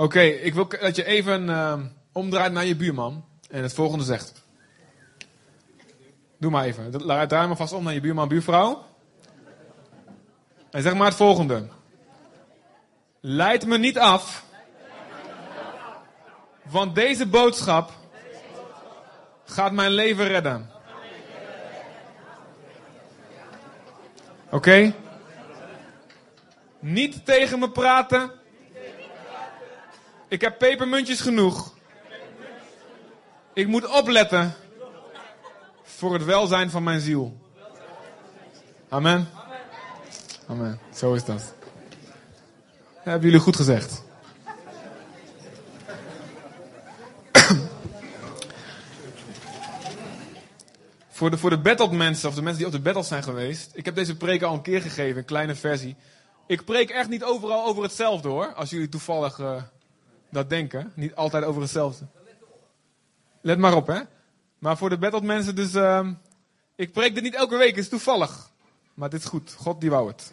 Oké, ik wil dat je even uh, omdraait naar je buurman en het volgende zegt. Doe maar even. Draai maar vast om naar je buurman, buurvrouw. En zeg maar het volgende. Leid me niet af. Want deze boodschap gaat mijn leven redden. Oké? Niet tegen me praten. Ik heb pepermuntjes genoeg. Ik moet opletten voor het welzijn van mijn ziel. Amen. Amen. Zo is dat. Hebben jullie goed gezegd. voor de, voor de battled mensen, of de mensen die op de battle zijn geweest. Ik heb deze preek al een keer gegeven, een kleine versie. Ik preek echt niet overal over hetzelfde hoor. Als jullie toevallig uh, dat denken. Niet altijd over hetzelfde. Let maar op hè. Maar voor de battled mensen dus... Uh, ik preek dit niet elke week, het is toevallig. Maar dit is goed. God die wou het.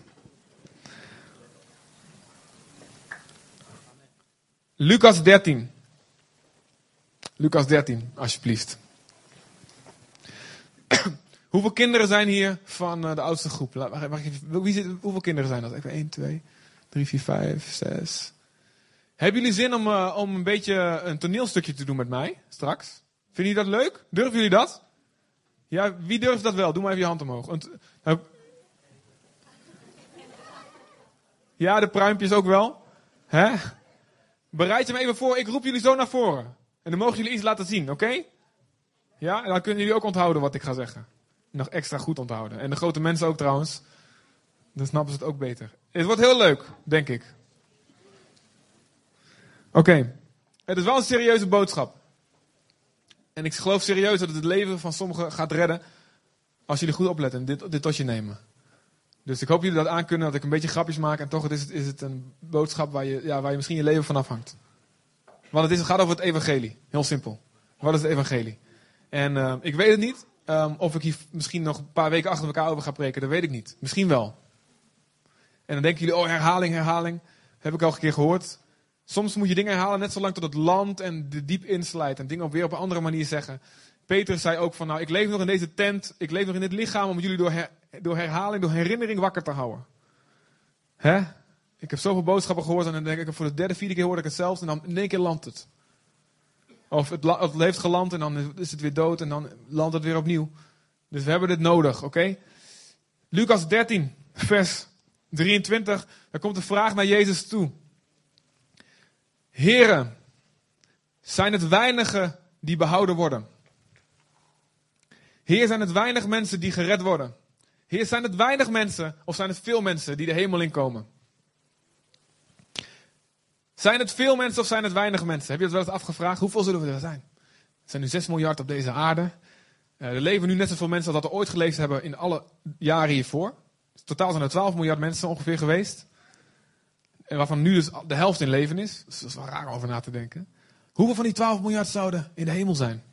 Lucas 13. Lucas 13, alsjeblieft. hoeveel kinderen zijn hier van uh, de oudste groep? Mag, mag even, wie zit, hoeveel kinderen zijn dat? Even 1, 2, 3, 4, 5, 6. Hebben jullie zin om, uh, om een beetje een toneelstukje te doen met mij straks? Vinden jullie dat leuk? Durven jullie dat? Ja, wie durft dat wel? Doe maar even je hand omhoog. Nou, ja, de pruimpjes ook wel. Hè? Bereid je me even voor, ik roep jullie zo naar voren. En dan mogen jullie iets laten zien, oké? Ja, en dan kunnen jullie ook onthouden wat ik ga zeggen. Nog extra goed onthouden. En de grote mensen ook trouwens. Dan snappen ze het ook beter. Het wordt heel leuk, denk ik. Oké. Het is wel een serieuze boodschap. En ik geloof serieus dat het het leven van sommigen gaat redden. Als jullie goed opletten en dit, dit tot je nemen. Dus ik hoop jullie dat aankunnen, dat ik een beetje grapjes maak. En toch is het, is het een boodschap waar je, ja, waar je misschien je leven van afhangt. Want het, is, het gaat over het evangelie. Heel simpel. Wat is het evangelie? En uh, ik weet het niet. Um, of ik hier misschien nog een paar weken achter elkaar over ga preken, dat weet ik niet. Misschien wel. En dan denken jullie, oh herhaling, herhaling. Heb ik al een keer gehoord. Soms moet je dingen herhalen net zolang tot het land en de diep inslijt. En dingen op weer op een andere manier zeggen. Peter zei ook van, nou ik leef nog in deze tent. Ik leef nog in dit lichaam om jullie door, door herhaling, door herinnering wakker te houden. Hè? Ik heb zoveel boodschappen gehoord en dan denk ik, voor de derde, vierde keer hoorde ik het zelfs. En dan in één keer landt het. Of het, het heeft geland en dan is het weer dood en dan landt het weer opnieuw. Dus we hebben dit nodig, oké? Lucas 13, vers 23. Daar komt de vraag naar Jezus toe. Heren, zijn het weinigen die behouden worden? Heer, zijn het weinig mensen die gered worden? Heer, zijn het weinig mensen of zijn het veel mensen die de hemel inkomen? Zijn het veel mensen of zijn het weinig mensen? Heb je dat wel eens afgevraagd? Hoeveel zullen we er zijn? Er zijn nu 6 miljard op deze aarde. Uh, er leven nu net zoveel mensen als dat er ooit geleefd hebben in alle jaren hiervoor. Totaal zijn er 12 miljard mensen ongeveer geweest. En waarvan nu dus de helft in leven is. Dus dat is wel raar over na te denken. Hoeveel van die 12 miljard zouden in de hemel zijn?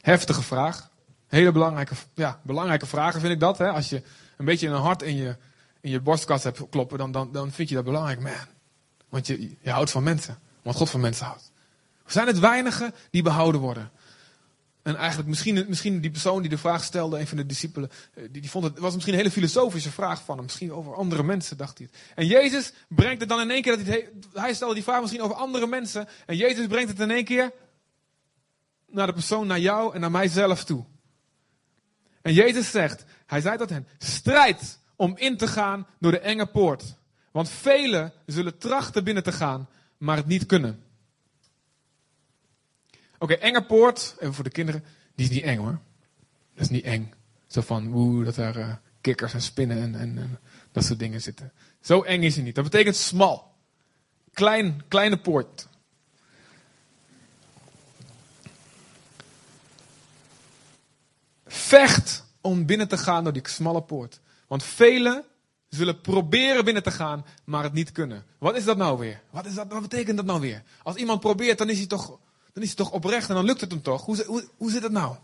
Heftige vraag. Hele belangrijke, ja, belangrijke vragen vind ik dat. Hè? Als je een beetje een hart in je, in je borstkast hebt kloppen, dan, dan, dan vind je dat belangrijk. Man, want je, je houdt van mensen. Want God van mensen houdt. Zijn het weinigen die behouden worden? En eigenlijk misschien, misschien die persoon die de vraag stelde, een van de discipelen, eh, die, die vond het, was misschien een hele filosofische vraag van hem. Misschien over andere mensen, dacht hij het. En Jezus brengt het dan in één keer, dat hij, hij stelde die vraag misschien over andere mensen. En Jezus brengt het in één keer naar de persoon, naar jou en naar mijzelf toe. En Jezus zegt, hij zei tot hen, strijd om in te gaan door de enge poort. Want velen zullen trachten binnen te gaan, maar het niet kunnen. Oké, okay, enge poort, even voor de kinderen, die is niet eng hoor. Dat is niet eng. Zo van, woe, dat er uh, kikkers en spinnen en, en, en, dat soort dingen zitten. Zo eng is hij niet. Dat betekent smal. Klein, kleine poort. Vecht om binnen te gaan door die smalle poort. Want velen zullen proberen binnen te gaan, maar het niet kunnen. Wat is dat nou weer? Wat, is dat, wat betekent dat nou weer? Als iemand probeert, dan is hij toch, dan is hij toch oprecht en dan lukt het hem toch? Hoe, hoe, hoe zit het nou?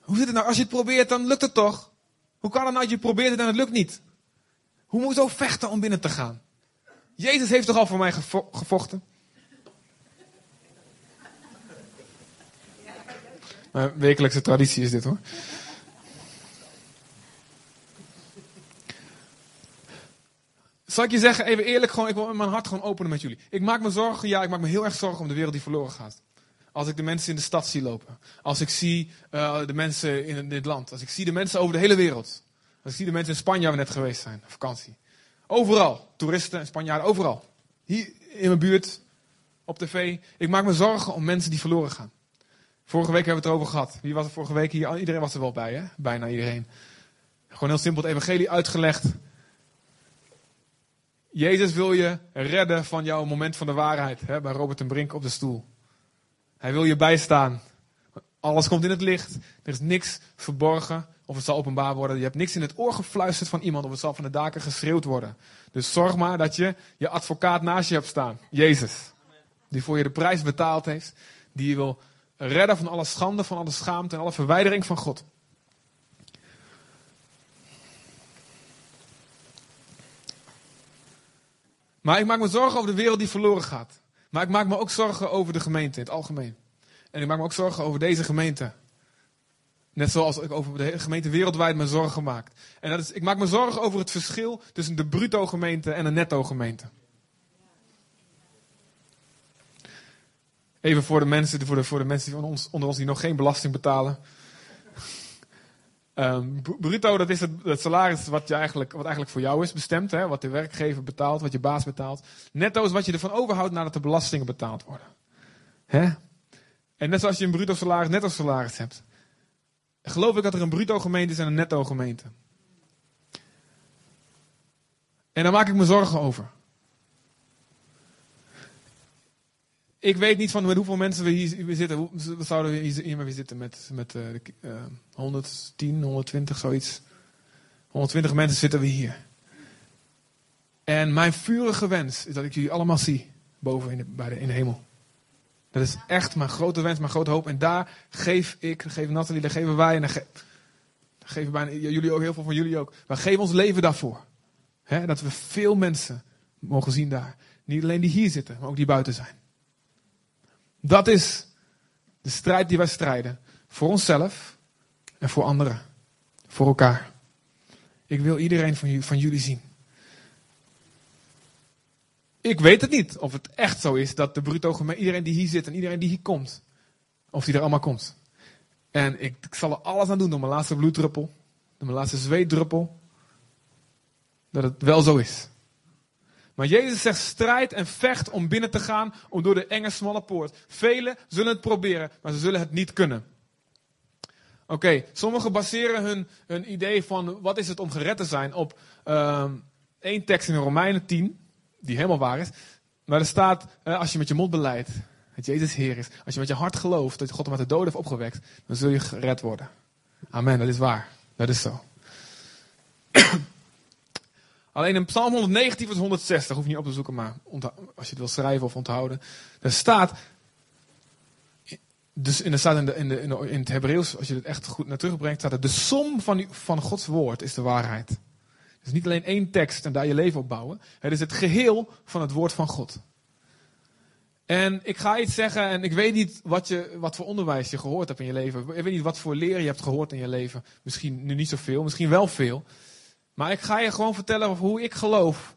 Hoe zit het nou? Als je het probeert, dan lukt het toch? Hoe kan het nou dat je probeert het en het lukt niet? Hoezo vechten om binnen te gaan? Jezus heeft toch al voor mij gevo gevochten? Wekelijkse traditie is dit hoor. Zal ik je zeggen, even eerlijk, gewoon, ik wil mijn hart gewoon openen met jullie. Ik maak me zorgen, ja, ik maak me heel erg zorgen om de wereld die verloren gaat. Als ik de mensen in de stad zie lopen. Als ik zie uh, de mensen in dit land. Als ik zie de mensen over de hele wereld. Als ik zie de mensen in Spanje waar we net geweest zijn, vakantie. Overal, toeristen en Spanjaarden, overal. Hier in mijn buurt, op tv. Ik maak me zorgen om mensen die verloren gaan. Vorige week hebben we het erover gehad. Wie was er vorige week hier? Iedereen was er wel bij, hè? Bijna iedereen. Gewoon heel simpel het evangelie uitgelegd. Jezus wil je redden van jouw moment van de waarheid. Hè, bij Robert en Brink op de stoel. Hij wil je bijstaan. Alles komt in het licht. Er is niks verborgen of het zal openbaar worden. Je hebt niks in het oor gefluisterd van iemand of het zal van de daken geschreeuwd worden. Dus zorg maar dat je je advocaat naast je hebt staan. Jezus. Die voor je de prijs betaald heeft. Die je wil redden van alle schande, van alle schaamte en alle verwijdering van God. Maar ik maak me zorgen over de wereld die verloren gaat. Maar ik maak me ook zorgen over de gemeente in het algemeen. En ik maak me ook zorgen over deze gemeente. Net zoals ik over de gemeente wereldwijd me zorgen maak. En dat is, ik maak me zorgen over het verschil tussen de bruto gemeente en een netto gemeente. Even voor de mensen, voor de, voor de mensen van ons, onder ons die nog geen belasting betalen. Um, bruto, dat is het, het, salaris wat, je eigenlijk, wat eigenlijk voor jou is bestemd. Hè? Wat de werkgever betaalt, wat je baas betaalt. Netto is wat je ervan overhoudt nadat de belastingen betaald worden. Hè? En net zoals je een bruto salaris, netto salaris hebt. Geloof ik dat er een bruto gemeente is en een netto gemeente. En daar maak ik me zorgen over. Ik weet niet van met hoeveel mensen we hier zitten. We zouden we hier maar weer zitten met, met uh, 110, 120, zoiets. 120 mensen zitten we hier. En mijn vurige wens is dat ik jullie allemaal zie. Boven in de, bij de, in de hemel. Dat is echt mijn grote wens, mijn grote hoop. En daar geef ik, geef Nathalie, daar geven wij. En daar, geven bijna jullie ook, heel veel van jullie ook. Wij geven ons leven daarvoor. dat we veel mensen mogen zien daar. Niet alleen die hier zitten, maar ook die buiten zijn. Dat is de strijd die wij strijden. Voor onszelf en voor anderen. Voor elkaar. Ik wil iedereen van, jullie zien. Ik weet het niet of het echt zo is dat de bruto gemeente, iedereen die hier zit en iedereen die hier komt, of die er allemaal komt. En ik, ik zal er alles aan doen door mijn laatste bloeddruppel, door mijn laatste zweetdruppel, dat het wel zo is. Maar Jezus zegt strijd en vecht om binnen te gaan, om door de enge smalle poort. Velen zullen het proberen, maar ze zullen het niet kunnen. Oké, sommigen baseren hun, hun idee van wat is het om gered te zijn op uh, één tekst in Romeinen 10, die helemaal waar is. Maar er staat, uh, als je met je mond beleidt dat Jezus Heer is, als je met je hart gelooft dat God hem uit de dood heeft opgewekt, dan zul je gered worden. Amen, dat is waar. Dat is zo. Alleen in Psalm 119 vers 160, hoef je niet op te zoeken, maar als je het wil schrijven of onthouden. Daar staat, dus in, de, in, de, in, de, in het Hebreeuws, als je het echt goed naar terugbrengt, staat er, de som van, van Gods woord is de waarheid. Dus niet alleen één tekst en daar je leven op bouwen. Het is het geheel van het woord van God. En ik ga iets zeggen en ik weet niet wat, je, wat voor onderwijs je gehoord hebt in je leven. Ik weet niet wat voor leer je hebt gehoord in je leven. Misschien nu niet zoveel, misschien wel veel. Maar ik ga je gewoon vertellen hoe ik geloof.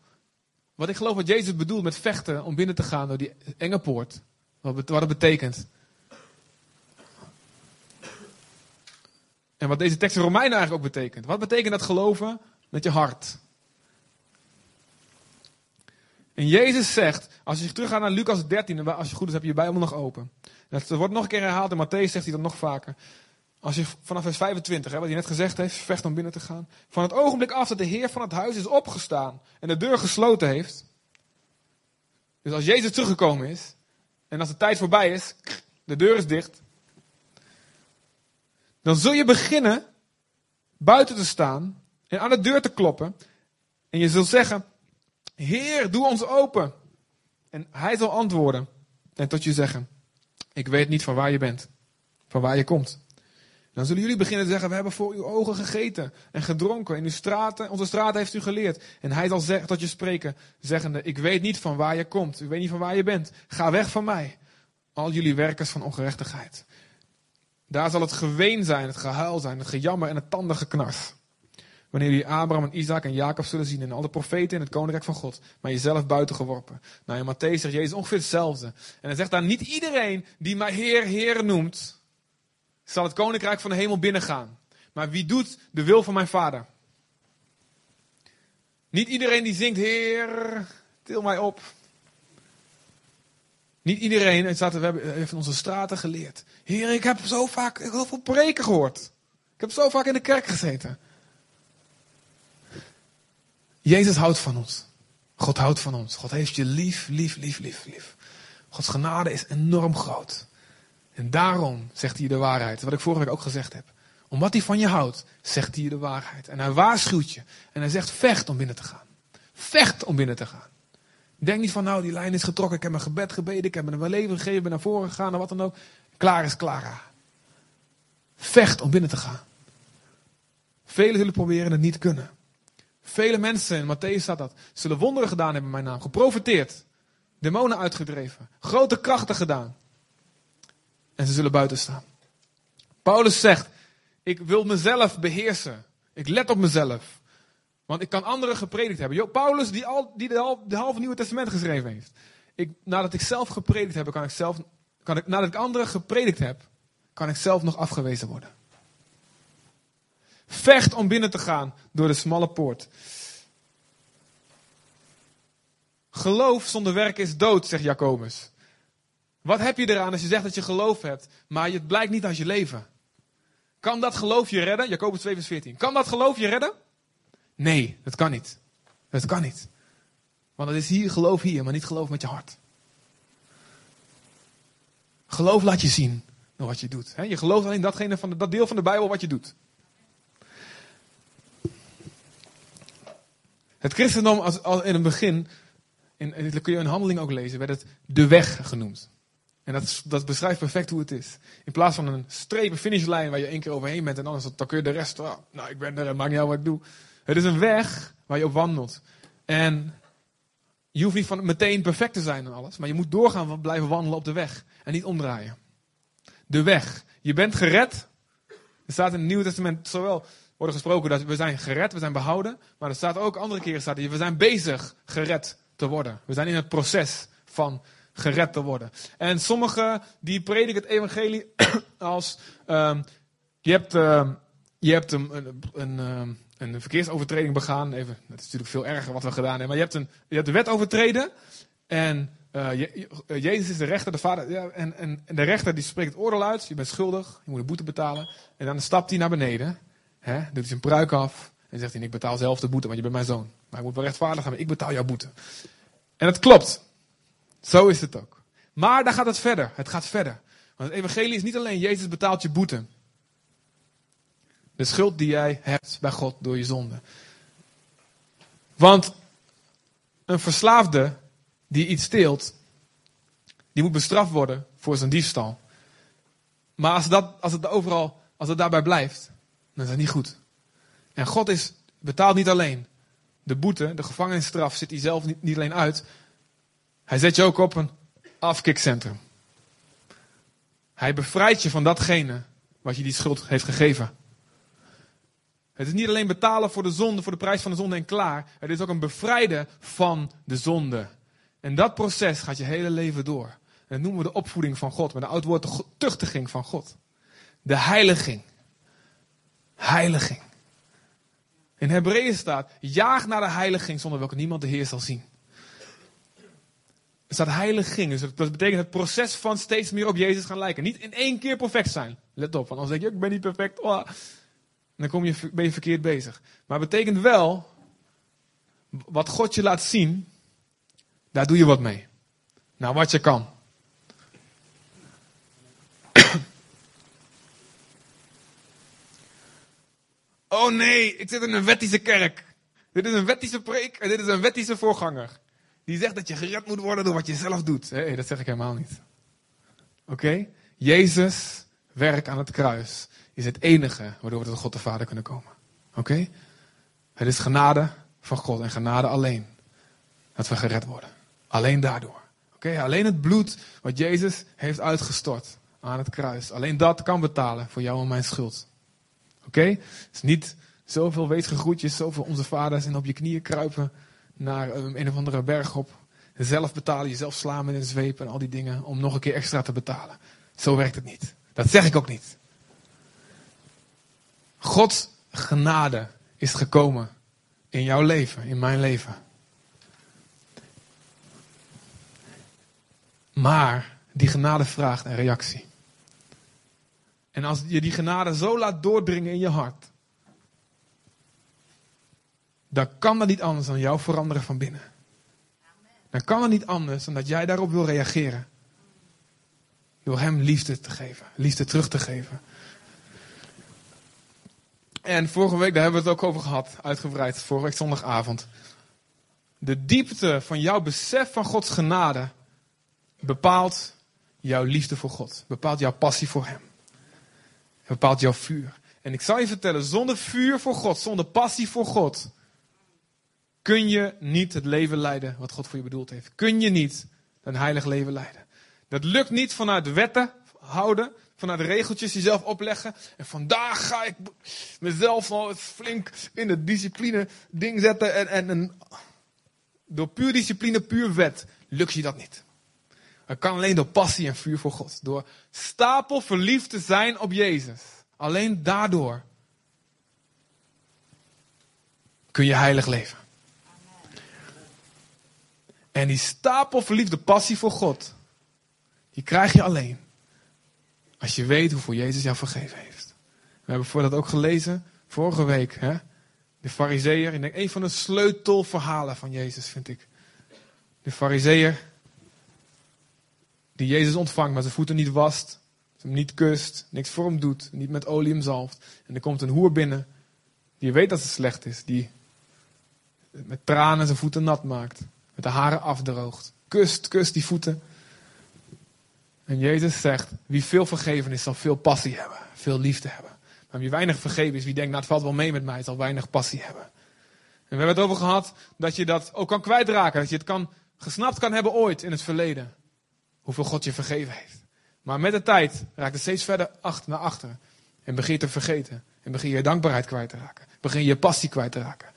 Wat ik geloof wat Jezus bedoelt met vechten om binnen te gaan door die enge poort. Wat, het betekent. En wat deze tekst in Romeinen eigenlijk ook betekent. Wat betekent dat geloven met je hart? En Jezus zegt, als je teruggaat naar Lucas 13, als je goed is heb je je Bijbel nog open. Dat wordt nog een keer herhaald in Matthäus zegt hij dat nog vaker. Als je vanaf vers 25, hè, wat hij net gezegd heeft, vecht om binnen te gaan. Van het ogenblik af dat de Heer van het huis is opgestaan en de deur gesloten heeft. Dus als Jezus teruggekomen is en als de tijd voorbij is, de deur is dicht. Dan zul je beginnen buiten te staan en aan de deur te kloppen. En je zult zeggen, Heer, doe ons open. En hij zal antwoorden en tot je zeggen, ik weet niet van waar je bent, van waar je komt. Dan zullen jullie beginnen te zeggen, we hebben voor uw ogen gegeten en gedronken. In uw straten, onze straten heeft u geleerd. En hij zal zeggen, tot je spreken, zeggende, ik weet niet van waar je komt. Ik weet niet van waar je bent. Ga weg van mij. Al jullie werkers van ongerechtigheid. Daar zal het geween zijn, het gehuil zijn, het gejammer en het tandige Wanneer jullie Abraham en Isaac en Jacob zullen zien en al de profeten in het koninkrijk van God, maar jezelf buiten geworpen. Nou, in Matthäus zegt Jezus ongeveer hetzelfde. En hij zegt daar niet iedereen die mij Heer, Heer noemt, zal het koninkrijk van de hemel binnengaan. Maar wie doet de wil van mijn vader? Niet iedereen die zingt, Heer, til mij op. Niet iedereen, het staat, we hebben in onze straten geleerd. Heer, ik heb zo vaak heel veel preken gehoord. Ik heb zo vaak in de kerk gezeten. Jezus houdt van ons. God houdt van ons. God heeft je lief, lief, lief, lief, lief. Gods genade is enorm groot. En daarom zegt hij de waarheid. Wat ik vorige week ook gezegd heb. Omdat hij van je houdt, zegt hij de waarheid. En hij waarschuwt je. En hij zegt vecht om binnen te gaan. Vecht om binnen te gaan. Denk niet van nou, die lijn is getrokken. Ik heb mijn gebed gebeden. Ik heb mijn leven gegeven. Ben naar voren gegaan en wat dan ook. Klaar is klaar. Vecht om binnen te gaan. Velen zullen proberen het niet kunnen. Vele mensen, in Matthäus staat dat, zullen wonderen gedaan hebben in mijn naam. Geprofiteerd. Demonen uitgedreven. Grote krachten gedaan. En ze zullen buiten staan. Paulus zegt, ik wil mezelf beheersen. Ik let op mezelf. Want ik kan anderen gepredikt hebben. Paulus, die, al, die de, halve Nieuwe Testament geschreven heeft. Ik, nadat ik zelf gepredikt heb, kan ik zelf, kan ik, nadat ik anderen gepredikt heb, kan ik zelf nog afgewezen worden. Vecht om binnen te gaan door de smalle poort. Geloof zonder werk is dood, zegt Jacobus. Wat heb je eraan als je zegt dat je geloof hebt, maar het blijkt niet als je leven? Kan dat geloof je redden? Jacobus 2 vers 14. Kan dat geloof je redden? Nee, dat kan niet. Dat kan niet. Want het is hier geloof hier, maar niet geloof met je hart. Geloof laat je zien door wat je doet. Je gelooft alleen datgene van dat deel van de Bijbel wat je doet. Het christendom als, als in het begin, in, kun je in handeling ook lezen, werd het de weg genoemd. En dat, dat beschrijft perfect hoe het is. In plaats van een strepen finishlijn waar je één keer overheen bent en anders dan kun je de rest, oh, nou ik ben er en maakt niet uit wat ik doe. Het is een weg waar je op wandelt. En je hoeft niet van meteen perfect te zijn en alles, maar je moet doorgaan blijven wandelen op de weg en niet omdraaien. De weg. Je bent gered. Er staat in het Nieuwe Testament zowel worden gesproken dat we zijn gered, we zijn behouden, maar er staat ook andere keren staat we zijn bezig gered te worden. We zijn in het proces van gered te worden. En sommigen die prediken het evangelie als um, je hebt, uh, je hebt een, een, een, ehm, een, verkeersovertreding begaan. Even, dat is natuurlijk veel erger wat we gedaan hebben. Maar je hebt, een, je hebt de wet overtreden. En uh, je, Jezus is de rechter, de vader. Ja, en, en, de rechter die spreekt het oordeel uit. Je bent schuldig, je moet een boete betalen. En dan stapt hij naar beneden. Hè, doet hij zijn pruik af. En zegt hij, ik betaal zelf de boete, want je bent mijn zoon. Maar ik moet wel rechtvaardig zijn, ik betaal jouw boete. En dat klopt. Zo is het ook. Maar daar gaat het verder. Het gaat verder. Want het evangelie is niet alleen Jezus betaalt je boete. De schuld die jij hebt bij God door je zonde. Want een verslaafde die iets steelt, die moet bestraft worden voor zijn diefstal. Maar als, dat, als, het, overal, als het daarbij blijft, dan is dat niet goed. En God is, betaalt niet alleen de boete, de gevangenisstraf zit hij zelf niet, niet alleen uit. Hij zet je ook op een afkikcentrum. Hij bevrijdt je van datgene wat je die schuld heeft gegeven. Het is niet alleen betalen voor de zonde, voor de prijs van de zonde en klaar. Het is ook een bevrijden van de zonde. En dat proces gaat je hele leven door. En dat noemen we de opvoeding van God. Met een oud woord de tuchtiging van God. De heiliging. Heiliging. In Hebreeën staat, jaag naar de heiliging zonder welke niemand de Heer zal zien. Er staat heiliging. Dus dat betekent het proces van steeds meer op Jezus gaan lijken. Niet in één keer perfect zijn. Let op, want anders denk je, ik ben niet perfect. Oh. Dan kom je, ben je verkeerd bezig. Maar het betekent wel, wat God je laat zien, daar doe je wat mee. Nou, wat je kan. Oh nee, ik zit in een wettische kerk. Dit is een wettische preek en dit is een wettische voorganger. Die zegt dat je gered moet worden door wat je zelf doet. Hé, dat zeg ik helemaal niet. Oké? Jezus werk aan het kruis is het enige waardoor we tot God de Vader kunnen komen. Oké? Het is genade van God en genade alleen dat we gered worden. Alleen daardoor. Oké? Alleen het bloed wat Jezus heeft uitgestort aan het kruis. Alleen dat kan betalen voor jou en mijn schuld. Oké? Het is niet zoveel weesgegroetjes, zoveel onze vaders en op je knieën kruipen naar een of andere berg op. Zelf betalen, jezelf slaan met een zweep en al die dingen om nog een keer extra te betalen. Zo werkt het niet. Dat zeg ik ook niet. Gods genade is gekomen in jouw leven, in mijn leven. Maar die genade vraagt een reactie. En als je die genade zo laat doordringen in je hart, dan kan dat niet anders dan jou veranderen van binnen. Dan kan het niet anders dan dat jij daarop wil reageren. Door hem liefde te geven, liefde terug te geven. En vorige week, daar hebben we het ook over gehad, uitgebreid, vorige week zondagavond. De diepte van jouw besef van Gods genade bepaalt jouw liefde voor God, bepaalt jouw passie voor Hem, bepaalt jouw vuur. En ik zal je vertellen, zonder vuur voor God, zonder passie voor God, kun je niet het leven leiden wat God voor je bedoeld heeft. Kun je niet een heilig leven leiden. Dat lukt niet vanuit wetten houden, vanuit regeltjes jezelf opleggen. En vandaag ga ik mezelf al flink in de discipline ding zetten. En, en, en door puur discipline, puur wet, lukt je dat niet. Het kan alleen door passie en vuur voor God. Door stapel verliefd te zijn op Jezus. Alleen daardoor kun je heilig leven. En die stapel verliefde passie voor God, die krijg je alleen als je weet hoeveel Jezus jou vergeven heeft. We hebben voor dat ook gelezen, vorige week, hè? de fariseer. Ik denk, een van de sleutelverhalen van Jezus, vind ik. De fariseer, die Jezus ontvangt, maar zijn voeten niet wast, hem niet kust, niks voor hem doet, niet met olie hem zalft. En er komt een hoer binnen, die weet dat ze slecht is, die met tranen zijn voeten nat maakt met de haren afdroogt. Kust, kust die voeten. En Jezus zegt, wie veel vergeven is, zal veel passie hebben. Veel liefde hebben. Maar wie weinig vergeven is, wie denkt, nou het valt wel mee met mij, zal weinig passie hebben. En we hebben het over gehad dat je dat ook kan kwijtraken. Dat je het kan, gesnapt kan hebben ooit in het verleden. Hoeveel God je vergeven heeft. Maar met de tijd raakt het steeds verder achter naar achter. En begin je te vergeten. En begin je dankbaarheid kwijt te raken. Begin je je passie kwijt te raken.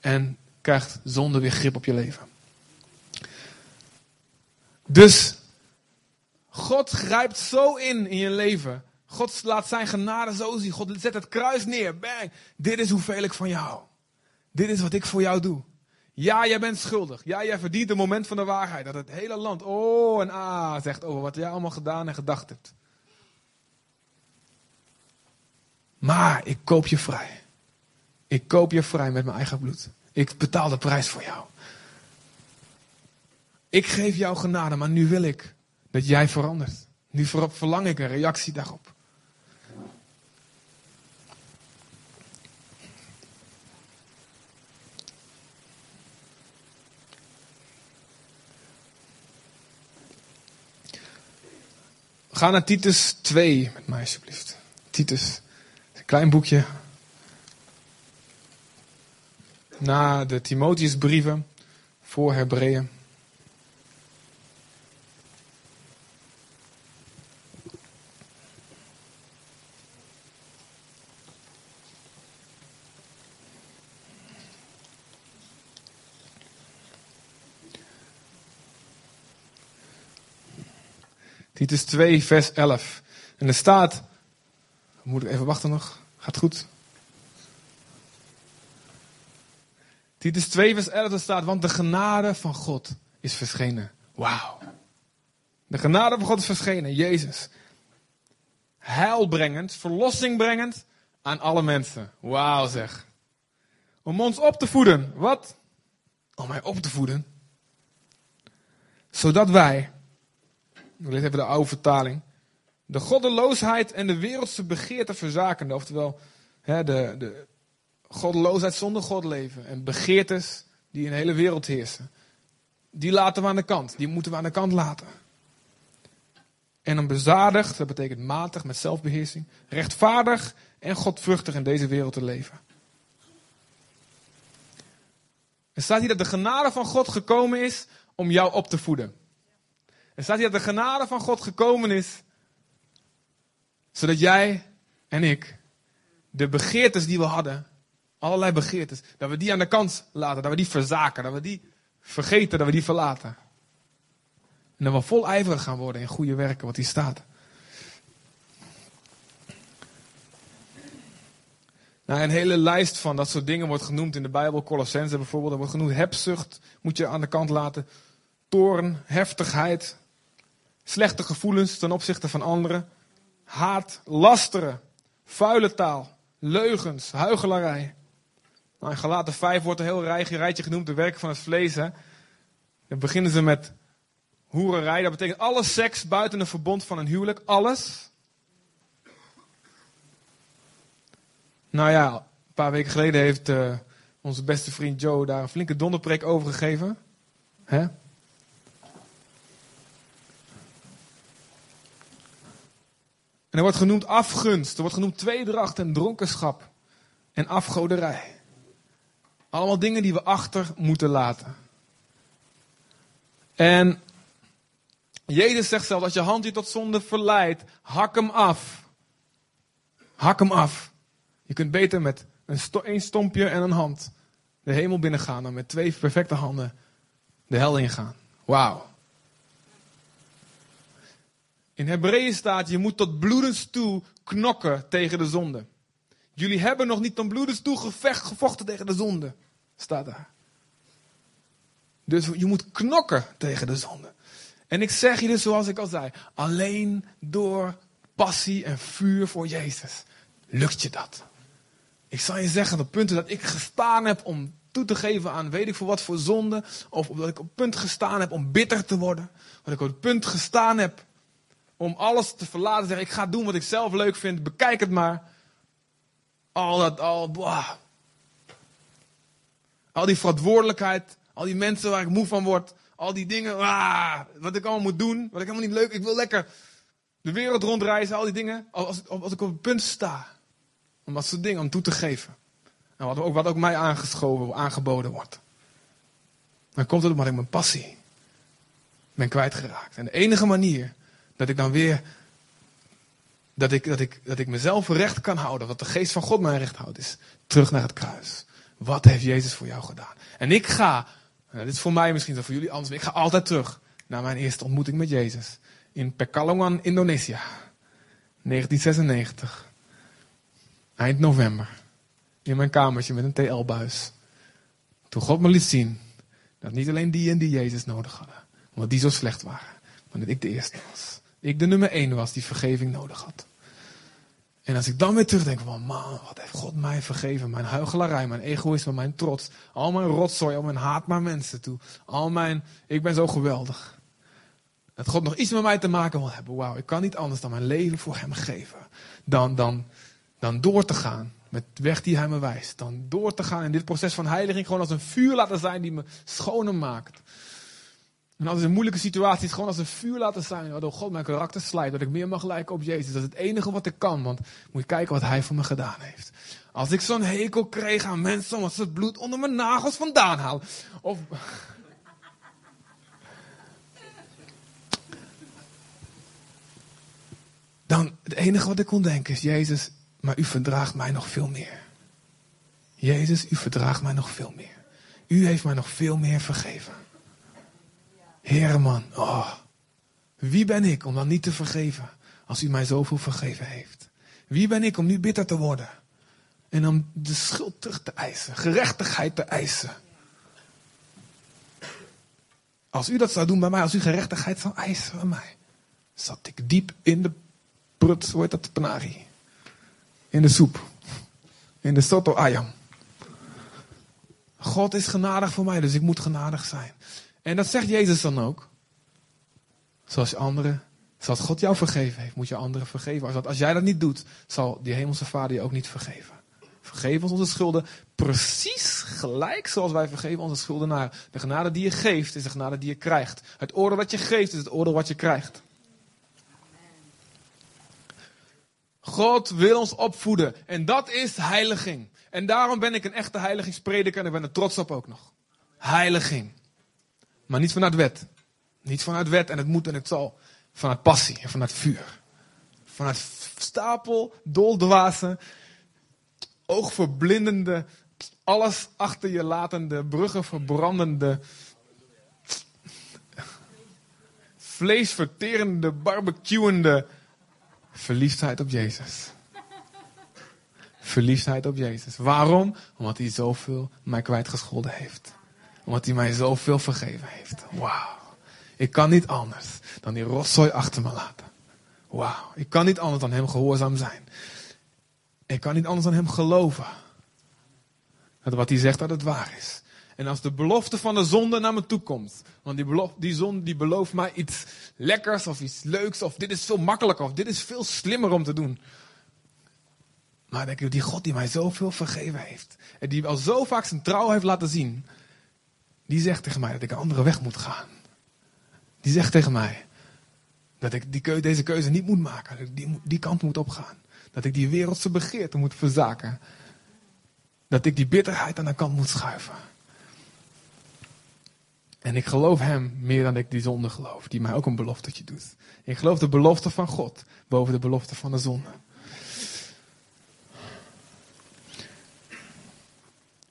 En krijgt zonde weer grip op je leven. Dus God grijpt zo in in je leven. God laat zijn genade zo zien. God zet het kruis neer. Bang. Dit is hoeveel ik van jou. Dit is wat ik voor jou doe. Ja, jij bent schuldig. Ja, jij verdient een moment van de waarheid. Dat het hele land oh en ah zegt over wat jij allemaal gedaan en gedacht hebt. Maar ik koop je vrij. Ik koop je vrij met mijn eigen bloed. Ik betaal de prijs voor jou. Ik geef jou genade, maar nu wil ik dat jij verandert. Nu verlang ik een reactie daarop. Ga naar Titus 2 met mij alsjeblieft. Titus, een klein boekje. Na de Timotheusbrieven voor Hebreeën. Titus 2, vers 11. En er staat, moet ik even wachten nog? Gaat goed? Titus 2, vers 11 staat, want de genade van God is verschenen. Wauw. De genade van God is verschenen, Jezus. Heilbrengend, verlossing brengend aan alle mensen. Wauw zeg. Om ons op te voeden. Wat? Om mij op te voeden. Zodat wij, ik lees even de oude vertaling. De goddeloosheid en de wereldse begeerte verzakende. Oftewel, hè, de, de goddeloosheid zonder God leven. En begeertes die in de hele wereld heersen. Die laten we aan de kant. Die moeten we aan de kant laten. en een bezadigd, dat betekent matig met zelfbeheersing, rechtvaardig en godvruchtig in deze wereld te leven. Er staat hier dat de genade van God gekomen is om jou op te voeden. Er staat hier dat de genade van God gekomen is zodat jij en ik de begeertes die we hadden, allerlei begeertes, dat we die aan de kant laten, dat we die verzaken, dat we die vergeten, dat we die verlaten. En dat we vol ijverig gaan worden in goede werken, wat hier staat. Nou, een hele lijst van dat soort dingen wordt genoemd in de Bijbel. Colossense bijvoorbeeld. Er wordt genoemd hebzucht, moet je aan de kant laten. Toorn, heftigheid, slechte gevoelens ten opzichte van anderen. Haat, lasteren, vuile taal, leugens, huigelarij. Nou, in Galaten 5 wordt een heel rijtje, genoemd, de werken van het vlees. Dan beginnen ze met hoererij. Dat betekent alle seks buiten een verbond van een huwelijk. Alles. Nou ja, een paar weken geleden heeft uh, onze beste vriend Joe daar een flinke donderpreek over gegeven. Hè? En er wordt genoemd afgunst, er wordt genoemd tweedracht en dronkenschap en afgoderij. Allemaal dingen die we achter moeten laten. En Jezus zegt zelf, als je hand je tot zonde verleidt, hak hem af. Hak hem af. Je kunt beter met een, sto een stompje en een hand de hemel binnengaan dan met twee perfecte handen de hel ingaan. Wauw. In Hebreeën staat, je moet tot bloedens toe knokken tegen de zonde. Jullie hebben nog niet tot bloedens toe gevecht, gevochten tegen de zonde. Staat daar. Dus je moet knokken tegen de zonde. En ik zeg je dus zoals ik al zei, alleen door passie en vuur voor Jezus lukt je dat. Ik zal je zeggen, de punten dat ik gestaan heb om toe te geven aan weet ik voor wat voor zonde, of dat ik op het punt gestaan heb om bitter te worden, dat ik op het punt gestaan heb om alles te verlaten, zeggen ik ga doen wat ik zelf leuk vind, bekijk het maar. Al dat, al. Al die verantwoordelijkheid, al die mensen waar ik moe van word, al die dingen, ah, wat ik allemaal moet doen, wat ik helemaal niet leuk, ik wil lekker de wereld rondreizen, al die dingen. Als, als ik op het punt sta om dat soort dingen om toe te geven. En wat ook, wat ook mij aangeschoven, aangeboden wordt. Dan komt het omdat ik mijn passie ben kwijtgeraakt. En de enige manier dat ik dan weer. Dat ik, dat, ik, dat ik mezelf recht kan houden. Wat de geest van God mij recht houdt. Is terug naar het kruis. Wat heeft Jezus voor jou gedaan? En ik ga. Nou, dit is voor mij misschien, voor jullie anders. Maar ik ga altijd terug naar mijn eerste ontmoeting met Jezus. In Pekalongan, Indonesië. 1996. Eind november. In mijn kamertje met een TL-buis. Toen God me liet zien. Dat niet alleen die en die Jezus nodig hadden. Omdat die zo slecht waren. Maar dat ik de eerste was ik de nummer één was die vergeving nodig had. En als ik dan weer terugdenk van, man, wat heeft God mij vergeven? Mijn huichelarij, mijn egoïsme, mijn trots, al mijn rotzooi, al mijn haat naar mensen toe. Al mijn, ik ben zo geweldig. Dat God nog iets met mij te maken wil hebben. Wauw, ik kan niet anders dan mijn leven voor hem geven. Dan, dan, dan door te gaan met de weg die hij me wijst. Dan door te gaan in dit proces van heiliging gewoon als een vuur laten zijn die me schoner maakt. En als in moeilijke situaties gewoon als een vuur laten zijn, waardoor God mijn karakter slijt, dat ik meer mag lijken op Jezus. Dat is het enige wat ik kan, want moet je kijken wat Hij voor me gedaan heeft. Als ik zo'n hekel kreeg aan mensen omdat ze het bloed onder mijn nagels vandaan halen. Of... Dan, het enige wat ik kon denken is, Jezus, maar u verdraagt mij nog veel meer. Jezus, u verdraagt mij nog veel meer. U heeft mij nog veel meer vergeven. Heere man, oh, wie ben ik om dan niet te vergeven als u mij zoveel vergeven heeft? Wie ben ik om nu bitter te worden? En om de schuld terug te eisen, gerechtigheid te eisen. Als u dat zou doen bij mij, als u gerechtigheid zou eisen bij mij, zat ik diep in de prut, hoe heet dat, panari. In de soep. In de soto ayam. God is genadig voor mij, dus ik moet genadig zijn. En dat zegt Jezus dan ook. Zoals anderen, zoals God jou vergeven heeft, moet je anderen vergeven. Als, als jij dat niet doet, zal die hemelse vader je ook niet vergeven. Vergeef ons onze schulden precies gelijk zoals wij vergeven onze schulden naar. De genade die je geeft is de genade die je krijgt. Het oordeel wat je geeft is het oordeel wat je krijgt. God wil ons opvoeden. En dat is heiliging. En daarom ben ik een echte heiligingsprediker en ik ben er trots op ook nog. Heiliging. Maar niet vanuit wet. Niet vanuit wet en het moet en het zal. Vanuit passie en vanuit vuur. Vanuit stapel, doldwazen, oogverblindende, alles achter je latende, bruggen verbrandende, vleesverterende, barbecuende verliefdheid op Jezus. Verliefdheid op Jezus. Waarom? Omdat hij zoveel mij kwijtgescholden heeft. Omdat hij mij zoveel vergeven heeft. Wauw. Ik kan niet anders dan die rotzooi achter me laten. Wauw. Ik kan niet anders dan hem gehoorzaam zijn. Ik kan niet anders dan hem geloven. Dat wat hij zegt dat het waar is. En als de belofte van de zonde naar me toe komt. Want die, belofte, die zon die belooft mij iets lekkers of iets leuks. Of dit is veel makkelijker. Of dit is veel slimmer om te doen. Maar denk ik, die God die mij zoveel vergeven heeft. En die al zo vaak zijn trouw heeft laten zien. Die zegt tegen mij dat ik een andere weg moet gaan. Die zegt tegen mij dat ik die keuze, deze keuze niet moet maken. Dat ik die, die kant moet opgaan. Dat ik die wereldse begeerte moet verzaken. Dat ik die bitterheid aan de kant moet schuiven. En ik geloof hem meer dan ik die zonde geloof, die mij ook een beloftetje doet. Ik geloof de belofte van God boven de belofte van de zonde.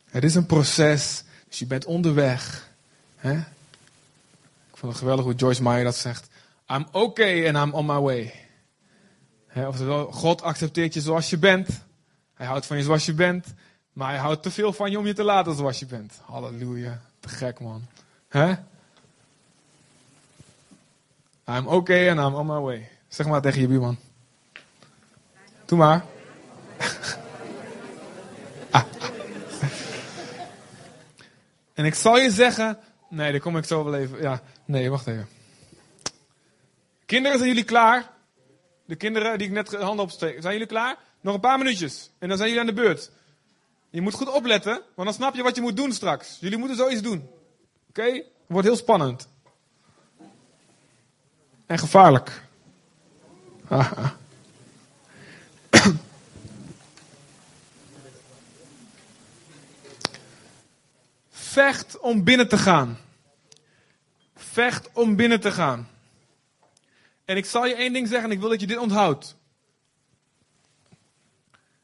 Het is een proces, dus je bent onderweg. Hè? Ik vond het geweldig hoe Joyce Meyer dat zegt. I'm okay and I'm on my way. Hè, oftewel, God accepteert je zoals je bent. Hij houdt van je zoals je bent. Maar hij houdt te veel van je om je te laten zoals je bent. Halleluja. Te gek man. Hè? I'm okay and I'm on my way. Zeg maar tegen je buurman. Doe maar. En ik zal je zeggen. Nee, daar kom ik zo wel even. Ja, nee, wacht even. Kinderen, zijn jullie klaar? De kinderen die ik net de handen opsteek. Zijn jullie klaar? Nog een paar minuutjes. En dan zijn jullie aan de beurt. Je moet goed opletten, want dan snap je wat je moet doen straks. Jullie moeten zoiets doen. Oké? Wordt heel spannend. En gevaarlijk. Vecht om binnen te gaan. Vecht om binnen te gaan. En ik zal je één ding zeggen en ik wil dat je dit onthoudt.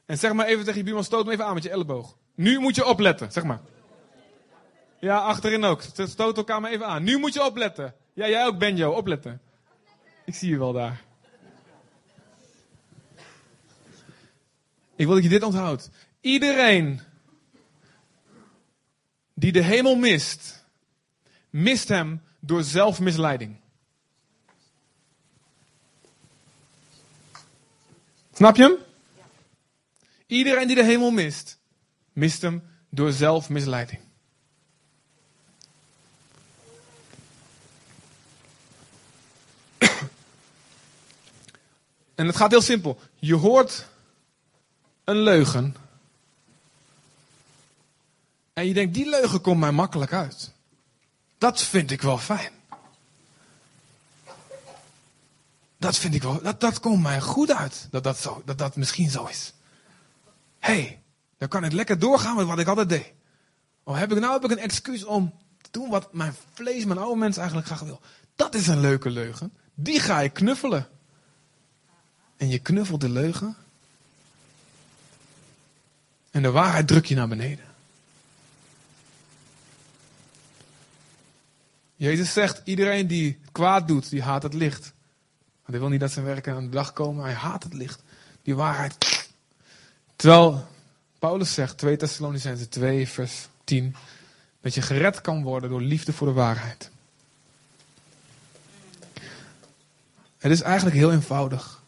En zeg maar even tegen je buurman, stoot me even aan met je elleboog. Nu moet je opletten, zeg maar. Ja, achterin ook. Stoot elkaar maar even aan. Nu moet je opletten. Ja, jij ook, Benjo, opletten. Ik zie je wel daar. Ik wil dat je dit onthoudt. Iedereen die de hemel mist, mist hem door zelfmisleiding. Snap je hem? Iedereen die de hemel mist, mist hem door zelfmisleiding. En het gaat heel simpel. Je hoort een leugen. En je denkt, die leugen komt mij makkelijk uit. Dat vind ik wel fijn. Dat vind ik wel, dat, dat komt mij goed uit. Dat dat, zo, dat dat misschien zo is. Hé, hey, dan kan ik lekker doorgaan met wat ik altijd deed. Of heb ik nou heb ik een excuus om te doen wat mijn vlees, mijn oude mens eigenlijk graag wil. Dat is een leuke leugen. Die ga ik knuffelen. En je knuffelt de leugen. En de waarheid druk je naar beneden. Jezus zegt, iedereen die kwaad doet, die haat het licht. Hij wil niet dat zijn werken aan de dag komen. Hij haat het licht. Die waarheid. Terwijl Paulus zegt, 2 Thessalonicense 2 vers 10. Dat je gered kan worden door liefde voor de waarheid. Het is eigenlijk heel eenvoudig.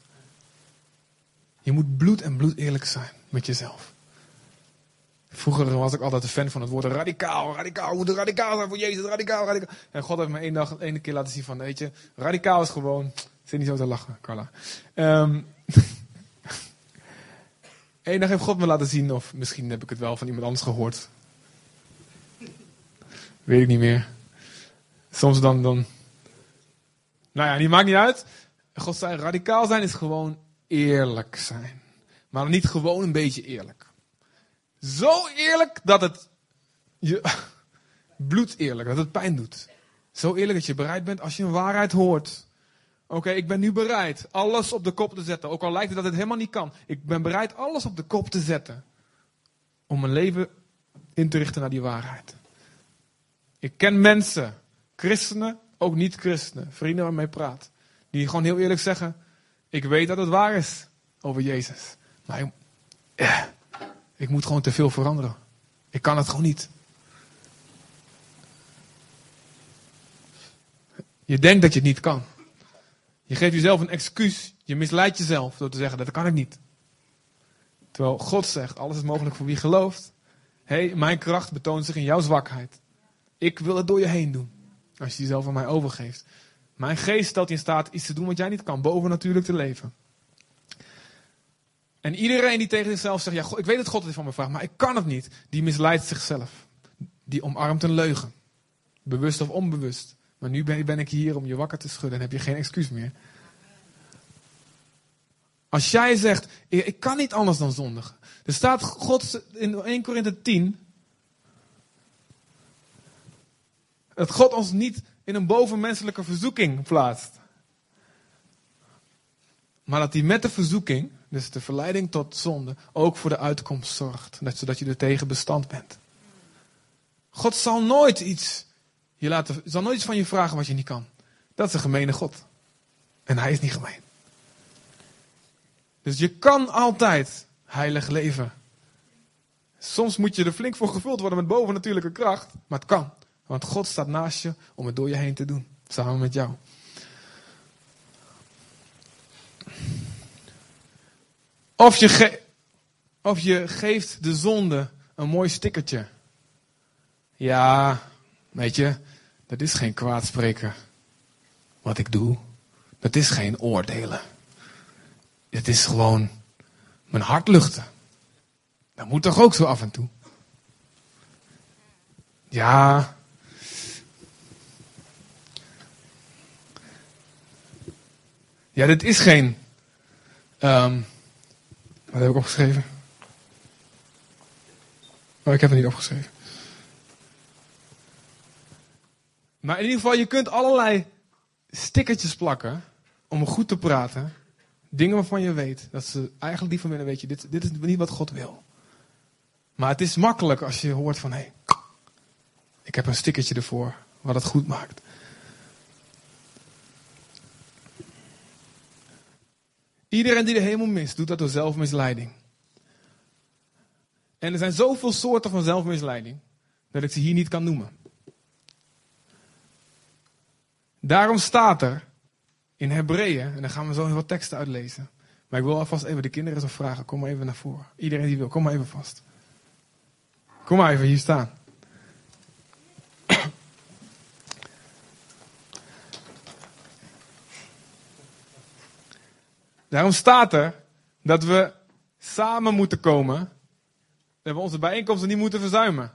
Je moet bloed en bloed eerlijk zijn met jezelf. Vroeger was ik altijd een fan van het woord radicaal. Radicaal, we moeten radicaal zijn voor Jezus, radicaal, radicaal. En God heeft me één dag, één keer laten zien van, weet je, radicaal is gewoon... Zit niet zo te lachen, Carla. Eén dag heeft God me laten zien, of misschien heb ik het wel van iemand anders gehoord. Weet ik niet meer. Soms dan, dan. Nou ja, die maakt niet uit. God zei: radicaal zijn is gewoon eerlijk zijn. Maar niet gewoon een beetje eerlijk. Zo eerlijk dat het je bloed eerlijk, dat het pijn doet. Zo eerlijk dat je bereid bent als je een waarheid hoort. Oké, ik ben nu bereid alles op de kop te zetten. Ook al lijkt het dat het helemaal niet kan. Ik ben bereid alles op de kop te zetten. Om mijn leven in te richten naar die waarheid. Ik ken mensen, christenen, ook niet-christenen, vrienden waarmee ik praat. Die gewoon heel eerlijk zeggen: Ik weet dat het waar is over Jezus. Maar ik, eh, ik moet gewoon te veel veranderen. Ik kan het gewoon niet. Je denkt dat je het niet kan. Je geeft jezelf een excuus. Je misleidt jezelf door te zeggen dat kan ik niet. Terwijl God zegt, alles is mogelijk voor wie gelooft. Hé, hey, mijn kracht betoont zich in jouw zwakheid. Ik wil het door je heen doen. Als je jezelf aan mij overgeeft. Mijn geest stelt je in staat iets te doen wat jij niet kan. Boven natuurlijk te leven. En iedereen die tegen zichzelf zegt, ja, ik weet dat God het van me vraagt, maar ik kan het niet. Die misleidt zichzelf. Die omarmt een leugen. Bewust of onbewust. Maar nu ben, ben ik hier om je wakker te schudden en heb je geen excuus meer. Als jij zegt, ik kan niet anders dan zondigen. Er staat God in 1 Korinthe 10. Dat God ons niet in een bovenmenselijke verzoeking plaatst. Maar dat hij met de verzoeking, dus de verleiding tot zonde, ook voor de uitkomst zorgt. Zodat je er tegen bestand bent. God zal nooit iets je laat, zal nooit iets van je vragen wat je niet kan. Dat is een gemene God. En hij is niet gemeen. Dus je kan altijd heilig leven. Soms moet je er flink voor gevuld worden met bovennatuurlijke kracht. Maar het kan. Want God staat naast je om het door je heen te doen. Samen met jou. Of je, of je geeft de zonde een mooi stickertje. Ja, weet je, dat is geen kwaadspreken. Wat ik doe. Dat is geen oordelen. Het is gewoon mijn hart luchten. Dat moet toch ook zo af en toe? Ja. Ja, dit is geen. Um, wat heb ik opgeschreven? Oh, ik heb het niet opgeschreven. Maar in ieder geval, je kunt allerlei stickertjes plakken om goed te praten. Dingen waarvan je weet dat ze eigenlijk die van binnen weet je, dit, dit is niet wat God wil. Maar het is makkelijk als je hoort van hé, hey, ik heb een stickertje ervoor wat het goed maakt. Iedereen die de hemel mist, doet dat door zelfmisleiding. En er zijn zoveel soorten van zelfmisleiding dat ik ze hier niet kan noemen. Daarom staat er in Hebreeën, en dan gaan we zo wat teksten uitlezen. Maar ik wil alvast even de kinderen zo vragen, kom maar even naar voren. Iedereen die wil, kom maar even vast. Kom maar even hier staan. Daarom staat er dat we samen moeten komen. Dat we onze bijeenkomsten niet moeten verzuimen.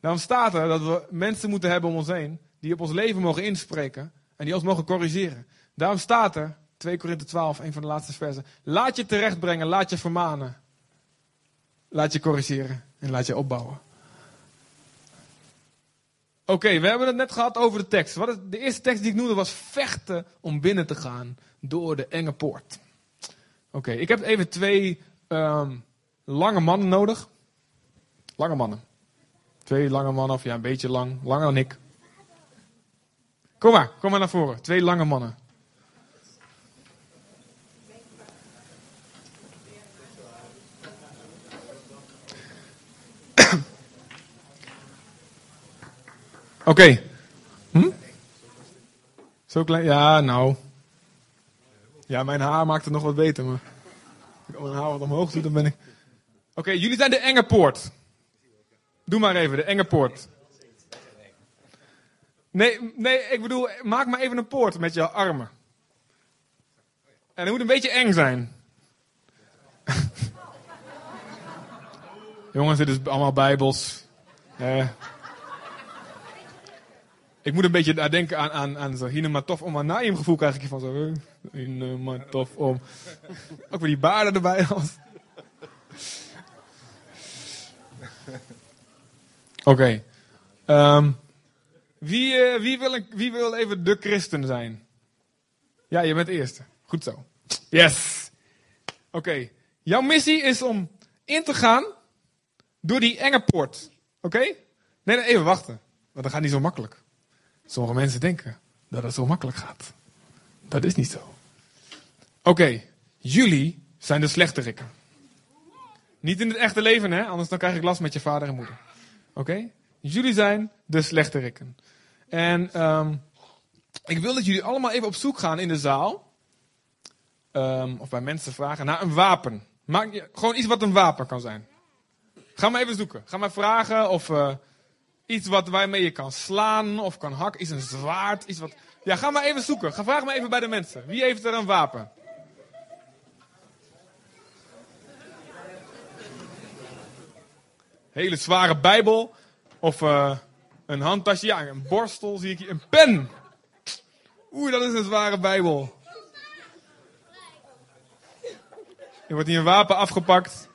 Daarom staat er dat we mensen moeten hebben om ons heen die op ons leven mogen inspreken en die ons mogen corrigeren. Daarom staat er, 2 Korinthe 12, een van de laatste versen, laat je terechtbrengen, laat je vermanen. Laat je corrigeren en laat je opbouwen. Oké, we hebben het net gehad over de tekst. Wat is, de eerste tekst die ik noemde was vechten om binnen te gaan door de enge poort. Oké, ik heb even twee um, lange mannen nodig. Lange mannen. Twee lange mannen, of ja, een beetje lang. Langer dan ik. Kom maar, kom maar naar voren. Twee lange mannen. Oké. Hm? Zo klein? Ja, nou. Ja, mijn haar maakt het nog wat beter, maar. Ik mijn haar wat omhoog doe, dan ben ik. Oké, jullie zijn de enge poort. Doe maar even, de enge poort. Nee, nee, ik bedoel, maak maar even een poort met je armen. En het moet een beetje eng zijn. Jongens, dit is allemaal bijbels. Eh. Ik moet een beetje denken aan, aan, aan zo Hinematov om aan Naim gevoel krijg ik van zo. Hinematov om. Ook weer die baarden erbij. Oké. Ehm, wie, uh, wie, wil wie wil even de christen zijn? Ja, je bent de eerste. Goed zo. Yes. Oké. Jouw missie is om in te gaan door die enge poort. Oké? Nee, nee, even wachten. Want dat gaat niet zo makkelijk. Sommige mensen denken dat het zo makkelijk gaat. Dat is niet zo. Oké, jullie zijn de slechterikken. Niet in het echte leven, hè? Anders dan krijg ik last met je vader en moeder. Oké? Jullie zijn de slechterikken. En um, ik wil dat jullie allemaal even op zoek gaan in de zaal. Um, of bij mensen vragen naar een wapen. Maak gewoon iets wat een wapen kan zijn. Ga maar even zoeken. Ga maar vragen of uh, iets wat waarmee je kan slaan of kan hakken. Iets een zwaard. Iets wat... Ja, ga maar even zoeken. Ga vraag maar even bij de mensen. Wie heeft er een wapen? Hele zware Bijbel. Of uh, een handtasje. Ja, een borstel zie ik hier. Een pen. Oeh, dat is een zware Bijbel. Er wordt hier een wapen afgepakt.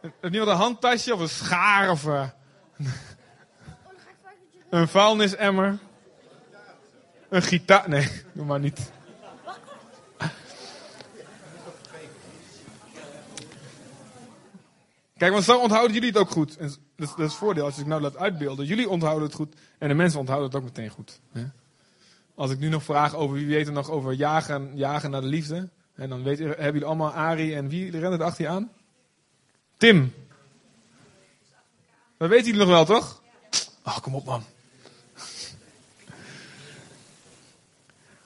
Heeft niemand een handtasje of een schaar of uh, een vuilnisemmer? Een gitaar? Nee, doe maar niet. Kijk, want zo onthouden jullie het ook goed. En dat, is, dat is het voordeel als ik het nou laat uitbeelden. Jullie onthouden het goed en de mensen onthouden het ook meteen goed. Als ik nu nog vraag over wie weet er nog over jagen, jagen naar de liefde. En dan weet, hebben jullie allemaal Ari en wie rennen er achter je aan? Tim. Dat weten jullie nog wel, toch? Oh, kom op, man.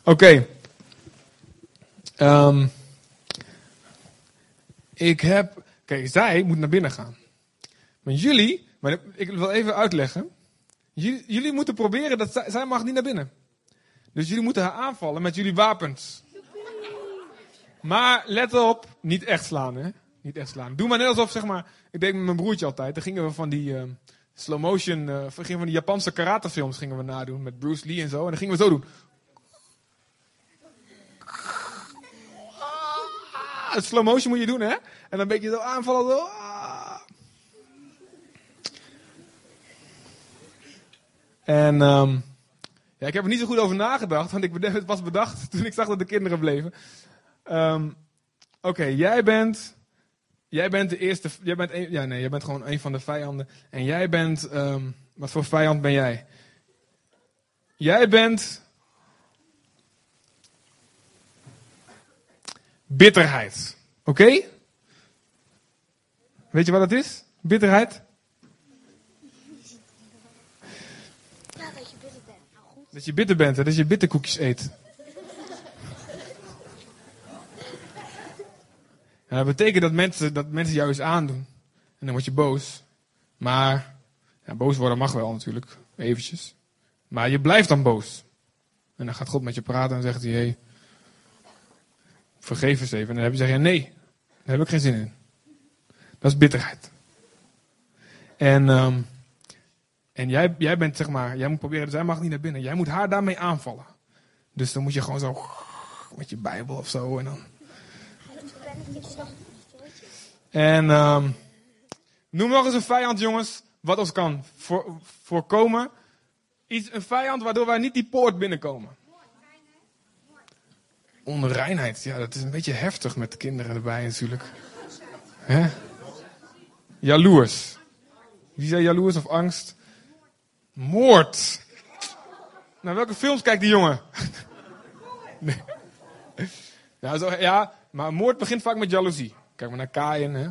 Oké. Um, ik heb. Kijk, zij moet naar binnen gaan. Maar jullie, maar ik wil even uitleggen. Jullie, jullie moeten proberen dat zij, mag niet naar binnen. Dus jullie moeten haar aanvallen met jullie wapens. Maar let op, niet echt slaan, hè? Niet echt slaan. Doe maar net alsof, zeg maar, ik deed met mijn broertje altijd. Dan gingen we van die uh, slow motion, uh, van die Japanse karatefilms gingen we nadoen met Bruce Lee en zo. En dan gingen we zo doen. Ah, slow motion moet je doen, hè? En dan een beetje zo aanvallen. Ah. En um, ja, ik heb er niet zo goed over nagedacht, want ik het was bedacht toen ik zag dat de kinderen bleven. Um, Oké, jij bent. Jij bent de eerste. Jij bent een, ja, nee, jij bent gewoon een van de vijanden. En jij bent. Um, wat voor vijand ben jij? Jij bent. Bitterheid. Oké? Okay? Weet je wat dat is? Bitterheid? Ja, dat je bitter bent. Nou, goed. Dat je bitter bent, hè? dat je bitterkoekjes eet. En dat betekent dat mensen, dat mensen jou eens aandoen. En dan word je boos. Maar, ja, boos worden mag wel natuurlijk, eventjes. Maar je blijft dan boos. En dan gaat God met je praten en zegt hij, hey, vergeef eens even. En dan heb je zeggen, nee, daar heb ik geen zin in. Dat is bitterheid. En, um, en jij, jij bent, zeg maar, jij moet proberen, zij mag niet naar binnen. Jij moet haar daarmee aanvallen. Dus dan moet je gewoon zo, met je Bijbel of zo, en dan en um, noem nog eens een vijand, jongens, wat ons kan voor, voorkomen. Iets, een vijand waardoor wij niet die poort binnenkomen. Onreinheid, ja, dat is een beetje heftig met de kinderen erbij natuurlijk. Hè? Jaloers. Wie zei jaloers of angst? Moord. Nou, welke films kijkt die jongen? nee. Ja, zo, ja, maar moord begint vaak met jaloezie. Kijk maar naar Kaaien, hè.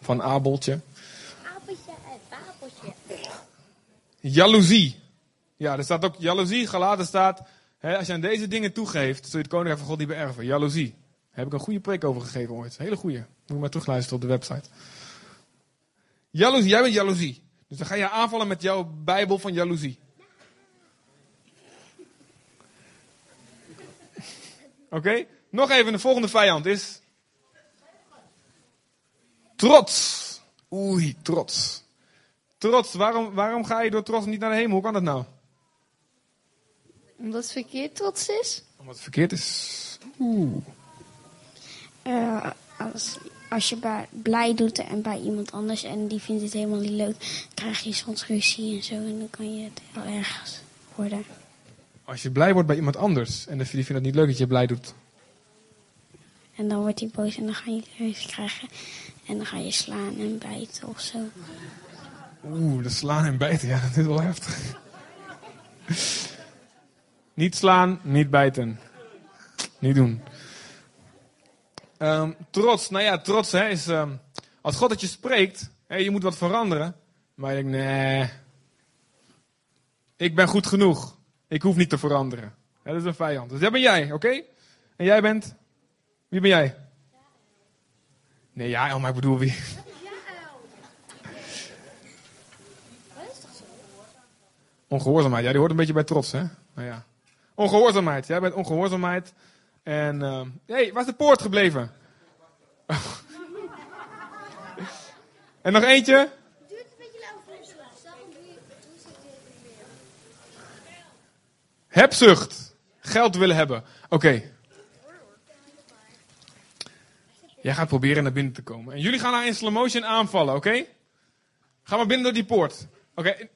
Van Abeltje. Abeltje en Babeltje. Jaloezie. Ja, er staat ook jaloezie, gelaten staat. Als je aan deze dingen toegeeft, zul je het koninkrijk van God niet beërven. Jaloezie. Daar heb ik een goede preek over gegeven ooit. Hele goede. Moet je maar terugluisteren op de website. Jaloezie, jij bent jaloezie. Dus dan ga je aanvallen met jouw Bijbel van jaloezie. Oké? Nog even, de volgende vijand is. Trots. Oei, trots. trots. Waarom, waarom ga je door trots niet naar de hemel? Hoe kan dat nou? Omdat het verkeerd trots is. Omdat het verkeerd is. Oeh. Eh, als, als je bij, blij doet en bij iemand anders en die vindt het helemaal niet leuk, krijg je soms ruzie en zo en dan kan je het heel erg worden. Als je blij wordt bij iemand anders en die vindt het niet leuk dat je blij doet. En dan wordt hij boos en dan ga je ruzie krijgen en dan ga je slaan en bijten of zo. Oeh, de slaan en bijten, ja, dat is wel heftig. Niet slaan, niet bijten. Niet doen. Ehm, trots, nou ja, trots hè, is ehm, als God dat je spreekt, je moet wat veranderen. Maar je denkt, nee, ik ben goed genoeg. Ik hoef niet te veranderen. Dat is een vijand. Dus dat ben jij, oké? En jij bent? Wie ben jij? Nee, ja, maar ik bedoel wie? Ongehoorzaamheid, ja, die hoort een beetje bij trots, hè? Nou ja. Ongehoorzaamheid, jij bent ongehoorzaamheid. En, hé, hey, waar is de poort gebleven? en nog eentje? Hebzucht. Geld willen hebben. Oké. Jij gaat proberen naar binnen te komen. En jullie gaan haar in slow motion aanvallen, oké? Ga maar binnen door die poort. Oké,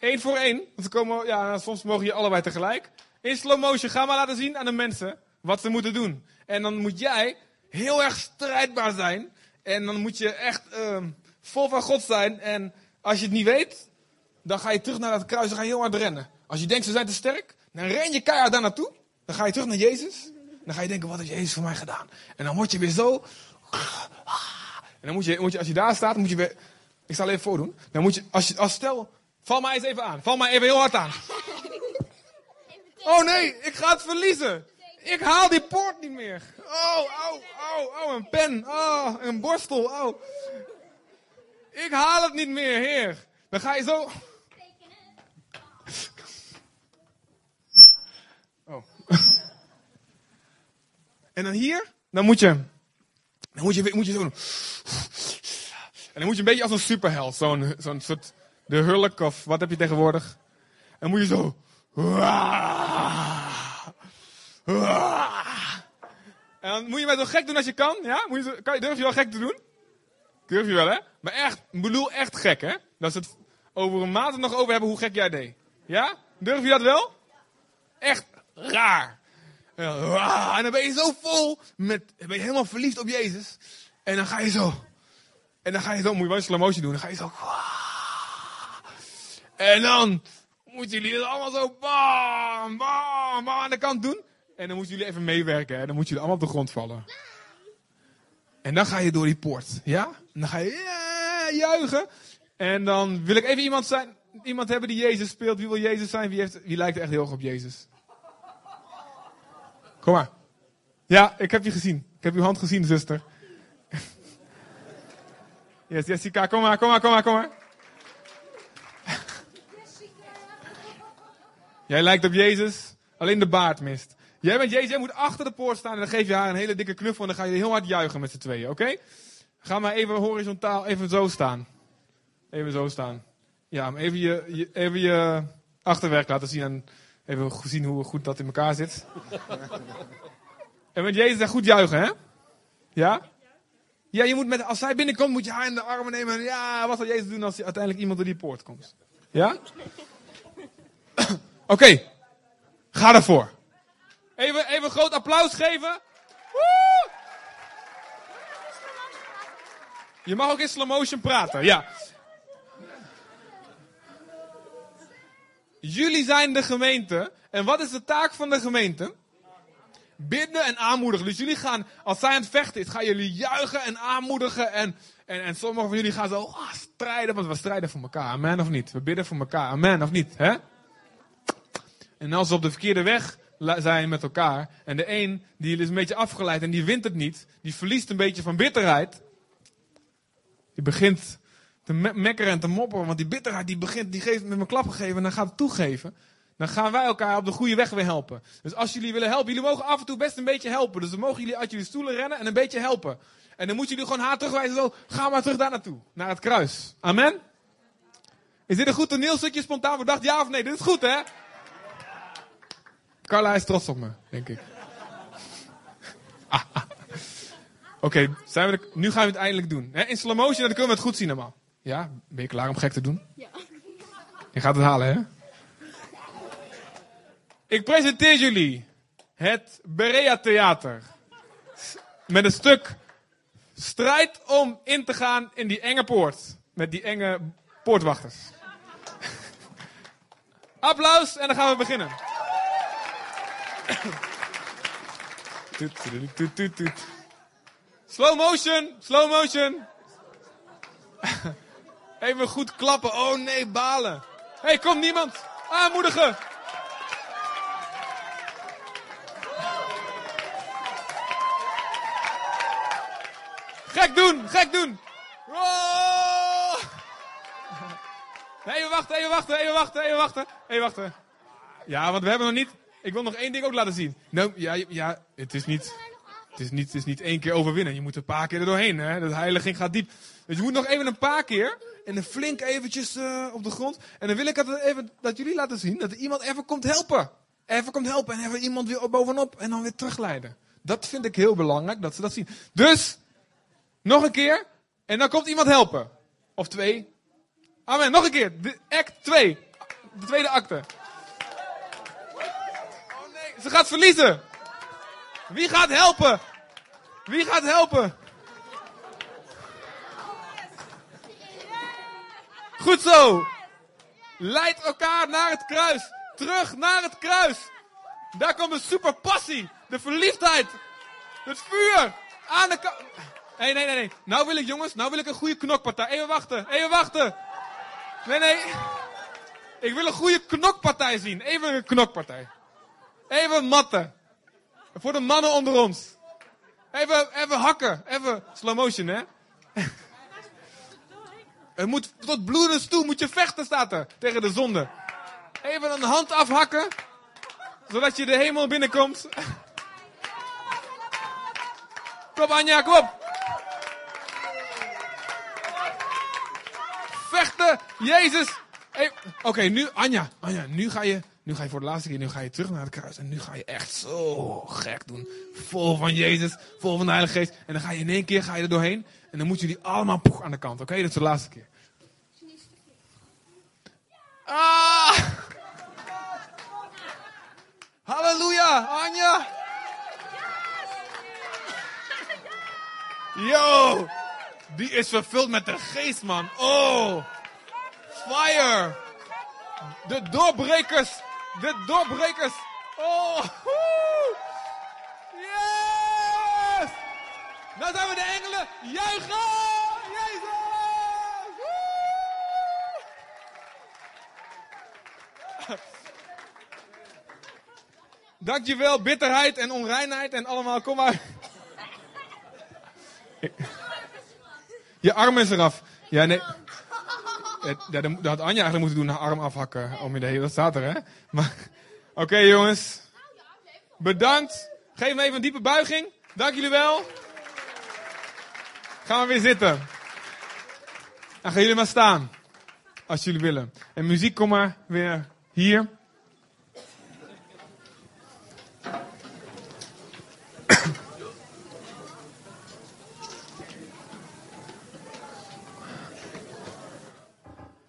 één voor één. Want ze komen, ja, soms mogen je allebei tegelijk. In slow motion, ga maar laten zien aan de mensen wat ze moeten doen. En dan moet jij heel erg strijdbaar zijn. En dan moet je echt ehm, vol van God zijn. En als je het niet weet, dan ga je terug naar dat kruis en ga je heel hard rennen. Als je denkt ze zijn te sterk, dan ren je keihard daar naartoe. Dan ga je terug naar Jezus. Dan ga je denken, wat heeft Jezus voor mij gedaan? En dan word je weer zo... En dan moet je, moet je als je daar staat, moet je weer... Ik zal even voordoen. Dan moet je, als je, als stel, val mij eens even aan. Val mij even heel hard aan. Oh nee, ik ga het verliezen. Ik haal die poort niet meer. Oh, oh, oh, oh, een pen. Oh, een borstel. Oh. Ik haal het niet meer, heer. Dan ga je zo... Oh. En dan hier, dan moet je, dan moet je, moet je zo. En dan moet je een beetje als een superheld, zo'n zo'n soort, de Hulk of wat heb je tegenwoordig? En dan moet je zo. En dan moet je mij zo gek doen als je kan, ja? Moet je kan durf je wel gek te doen? Durf je wel, hè? Maar echt, bedoel echt gek, hè? Dat ze het over een maand nog over hebben hoe gek jij deed. Ja? Durf je dat wel? Echt raar. En dan ben je zo vol met, ben je helemaal verliefd op Jezus. En dan ga je zo. En dan ga je zo, moet je wel een slow doen. Dan ga je zo. En dan moeten jullie het allemaal zo bam, bam, bam aan de kant doen. En dan moeten jullie even meewerken. En dan moeten jullie allemaal op de grond vallen. En dan ga je door die poort. Ja? En dan ga je ja, juichen. En dan wil ik even iemand zijn. Iemand hebben die Jezus speelt. Wie wil Jezus zijn? Wie, heeft, wie lijkt echt heel erg op Jezus? Kom maar. Ja, ik heb je gezien. Ik heb uw hand gezien, zuster. Yes, Jessica, kom maar, kom maar, kom maar, kom maar. Jij lijkt op Jezus, alleen de baard mist. Jij bent Jezus, jij moet achter de poort staan en dan geef je haar een hele dikke knuffel en dan ga je heel hard juichen met z'n tweeën, oké? Ga maar even horizontaal, even zo staan. Even zo staan. Ja, even je, je, even je achterwerk laten zien en even zien hoe goed dat in elkaar zit. en met Jezus daar goed juichen, hè? Ja? Ja, je moet met, als zij binnenkomt, moet je haar in de armen nemen. En ja, wat zal Jezus doen als uiteindelijk iemand door die poort komt? Ja? Oké, ga ervoor. Even, even een groot applaus geven. Woe! Je mag ook in slow motion praten, ja. Jullie zijn de gemeente. En wat is de taak van de gemeente? Bidden en aanmoedigen. Dus jullie gaan, als zij aan het vechten is, gaan jullie juichen en aanmoedigen. En, en, en sommigen van jullie gaan zo ah, strijden, want we strijden voor elkaar. Amen of niet? We bidden voor elkaar. Amen of niet? Hè? En als ze op de verkeerde weg zijn met elkaar. En de een die is een beetje afgeleid en die wint het niet. Die verliest een beetje van bitterheid. Die begint te me- mekkeren en te mopperen. Want die bitterheid die begint, die geeft met mijn klap gegeven en dan gaat het toegeven. Dan gaan wij elkaar op de goede weg weer helpen. Dus als jullie willen helpen, jullie mogen af en toe best een beetje helpen. Dus dan mogen jullie uit jullie stoelen rennen en een beetje helpen. En dan moeten jullie gewoon haar terugwijzen zo, ga maar terug daar naartoe. Naar het kruis. Amen. Is dit een goed toneelstukje spontaan bedacht? Ja of nee? Dit is goed, hè? Carla is trots op me, denk ik. Ah, ah. Oké, zijn we nu gaan we het eindelijk doen. Hè? In slow motion, dan kunnen we het goed zien allemaal. Ja, ben je klaar om gek te doen? Ja. Je gaat het halen, hè? Ik presenteer jullie het Berea Theater. Met een stuk strijd om in te gaan in die enge poort. Met die enge poortwachters. Applaus en dan gaan we beginnen. Toet, toet, toet. Slow motion, slow motion. Even goed klappen. Oh nee, balen. Hé, hey, komt niemand. Aanmoedigen. Gek doen, gek doen. Oh! Even wachten, even wachten, even wachten, even wachten. Even wachten. Ja, want we hebben nog niet... Ik wil nog één ding ook laten zien. Nou, ja, ja het is niet... Het is, niet, het is niet één keer overwinnen. Je moet een paar keer er doorheen. Hè? De heiliging gaat diep. Dus je moet nog even een paar keer. En dan flink eventjes eh, op de grond. En dan wil ik dat, even, dat jullie laten zien. Dat er iemand even komt helpen. Even komt helpen. En even iemand weer bovenop. En dan weer terugleiden. Dat vind ik heel belangrijk. Dat ze dat zien. Dus, nog een keer. En dan komt iemand helpen. Of twee. Amen. Nog een keer. Act 2. De tweede acte. Ze gaat verliezen. Wie gaat helpen? Wie gaat helpen? Goed zo. Leid elkaar naar het kruis. Terug naar het kruis. Daar komt de superpassie. De verliefdheid. Het vuur. Aan de kant. Nee, nee, nee, nee. Nou wil ik, jongens, nou wil ik een goede knokpartij. Even wachten, even wachten. Nee, nee. Ik wil een goede knokpartij zien. Even een knokpartij. Even matten. Voor de mannen onder ons. Even, even hakken. Even slow motion, hè. Het moet tot bloedens toe. Moet je vechten, staat er. Tegen de zonde. Even een hand afhakken. Zodat je de hemel binnenkomt. Kom op, Anja, kom. Vechten. Jezus. Oké, nu, Anja. Anja, nu ga je... Nu ga je voor de laatste keer, nu ga je terug naar het kruis. En nu ga je echt zo gek doen. Vol van Jezus, vol van de Heilige Geest. En dan ga je in één keer ga je er doorheen. En dan moeten jullie allemaal poeg aan de kant. Oké, dat is de laatste keer. Ah! Halleluja, Anja! Yo! Die is vervuld met de geest, man. Oh! Fire! De doorbrekers! De doorbrekers! Oh! woe! Yes! Nou zijn we de engelen! Juichen! Jezus! Woe! Dankjewel, bitterheid en onreinheid en allemaal. Kom maar. Je arm is eraf. Ja, nee. Ja, dat had Anja eigenlijk moeten doen, haar arm afhakken. Om je de dat staat er, hè? Maar, oké jongens. Bedankt. Geef me even een diepe buiging. Dank jullie wel. Gaan we weer zitten. Dan gaan jullie maar staan. Als jullie willen. En muziek, kom maar weer hier.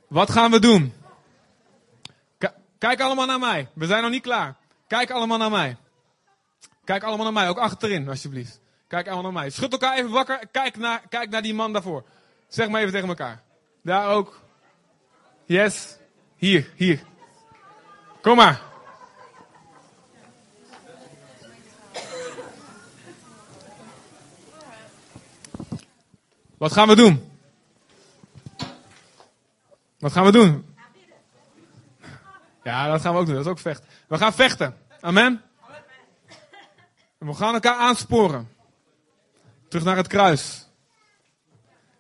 Wat gaan we doen? Kijk allemaal naar mij. We zijn nog niet klaar. Kijk allemaal naar mij. Kijk allemaal naar mij. Ook achterin, alsjeblieft. Kijk allemaal naar mij. Schud elkaar even wakker. Kijk naar, kijk naar die man daarvoor. Zeg maar even tegen elkaar. Daar ook. Yes. Hier, hier. Kom maar. Wat gaan we doen? Wat gaan we doen? Ja, dat gaan we ook doen. Dat is ook vechten. We gaan vechten. Amen. En we gaan elkaar aansporen. Terug naar het kruis.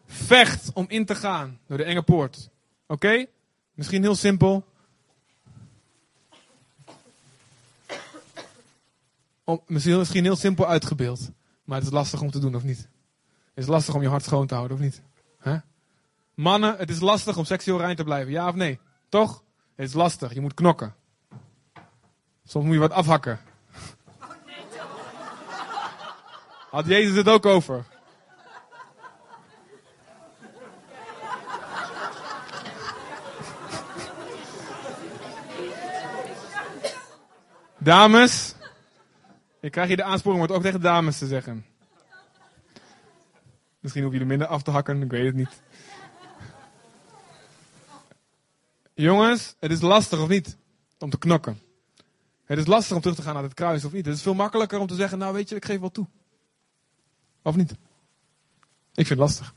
Vecht om in te gaan door de enge poort. Oké? Misschien heel simpel. Misschien, heel simpel uitgebeeld. Maar het is lastig om te doen, of niet? Het is lastig om je hart schoon te houden, of niet? Hè? Mannen, het is lastig om seksueel rein te blijven. Ja of nee? Toch? Het is lastig. Je moet knokken. Soms moet je wat afhakken. Had Jezus het ook over? Dames, ik krijg hier de aansporing om het ook tegen dames te zeggen. Misschien hoeven jullie minder af te hakken, ik weet het niet. Jongens, het is lastig of niet om te knokken. Het is lastig om terug te gaan naar het kruis of niet. Het is veel makkelijker om te zeggen, nou weet je, ik geef wel toe. Of niet? Ik vind het lastig.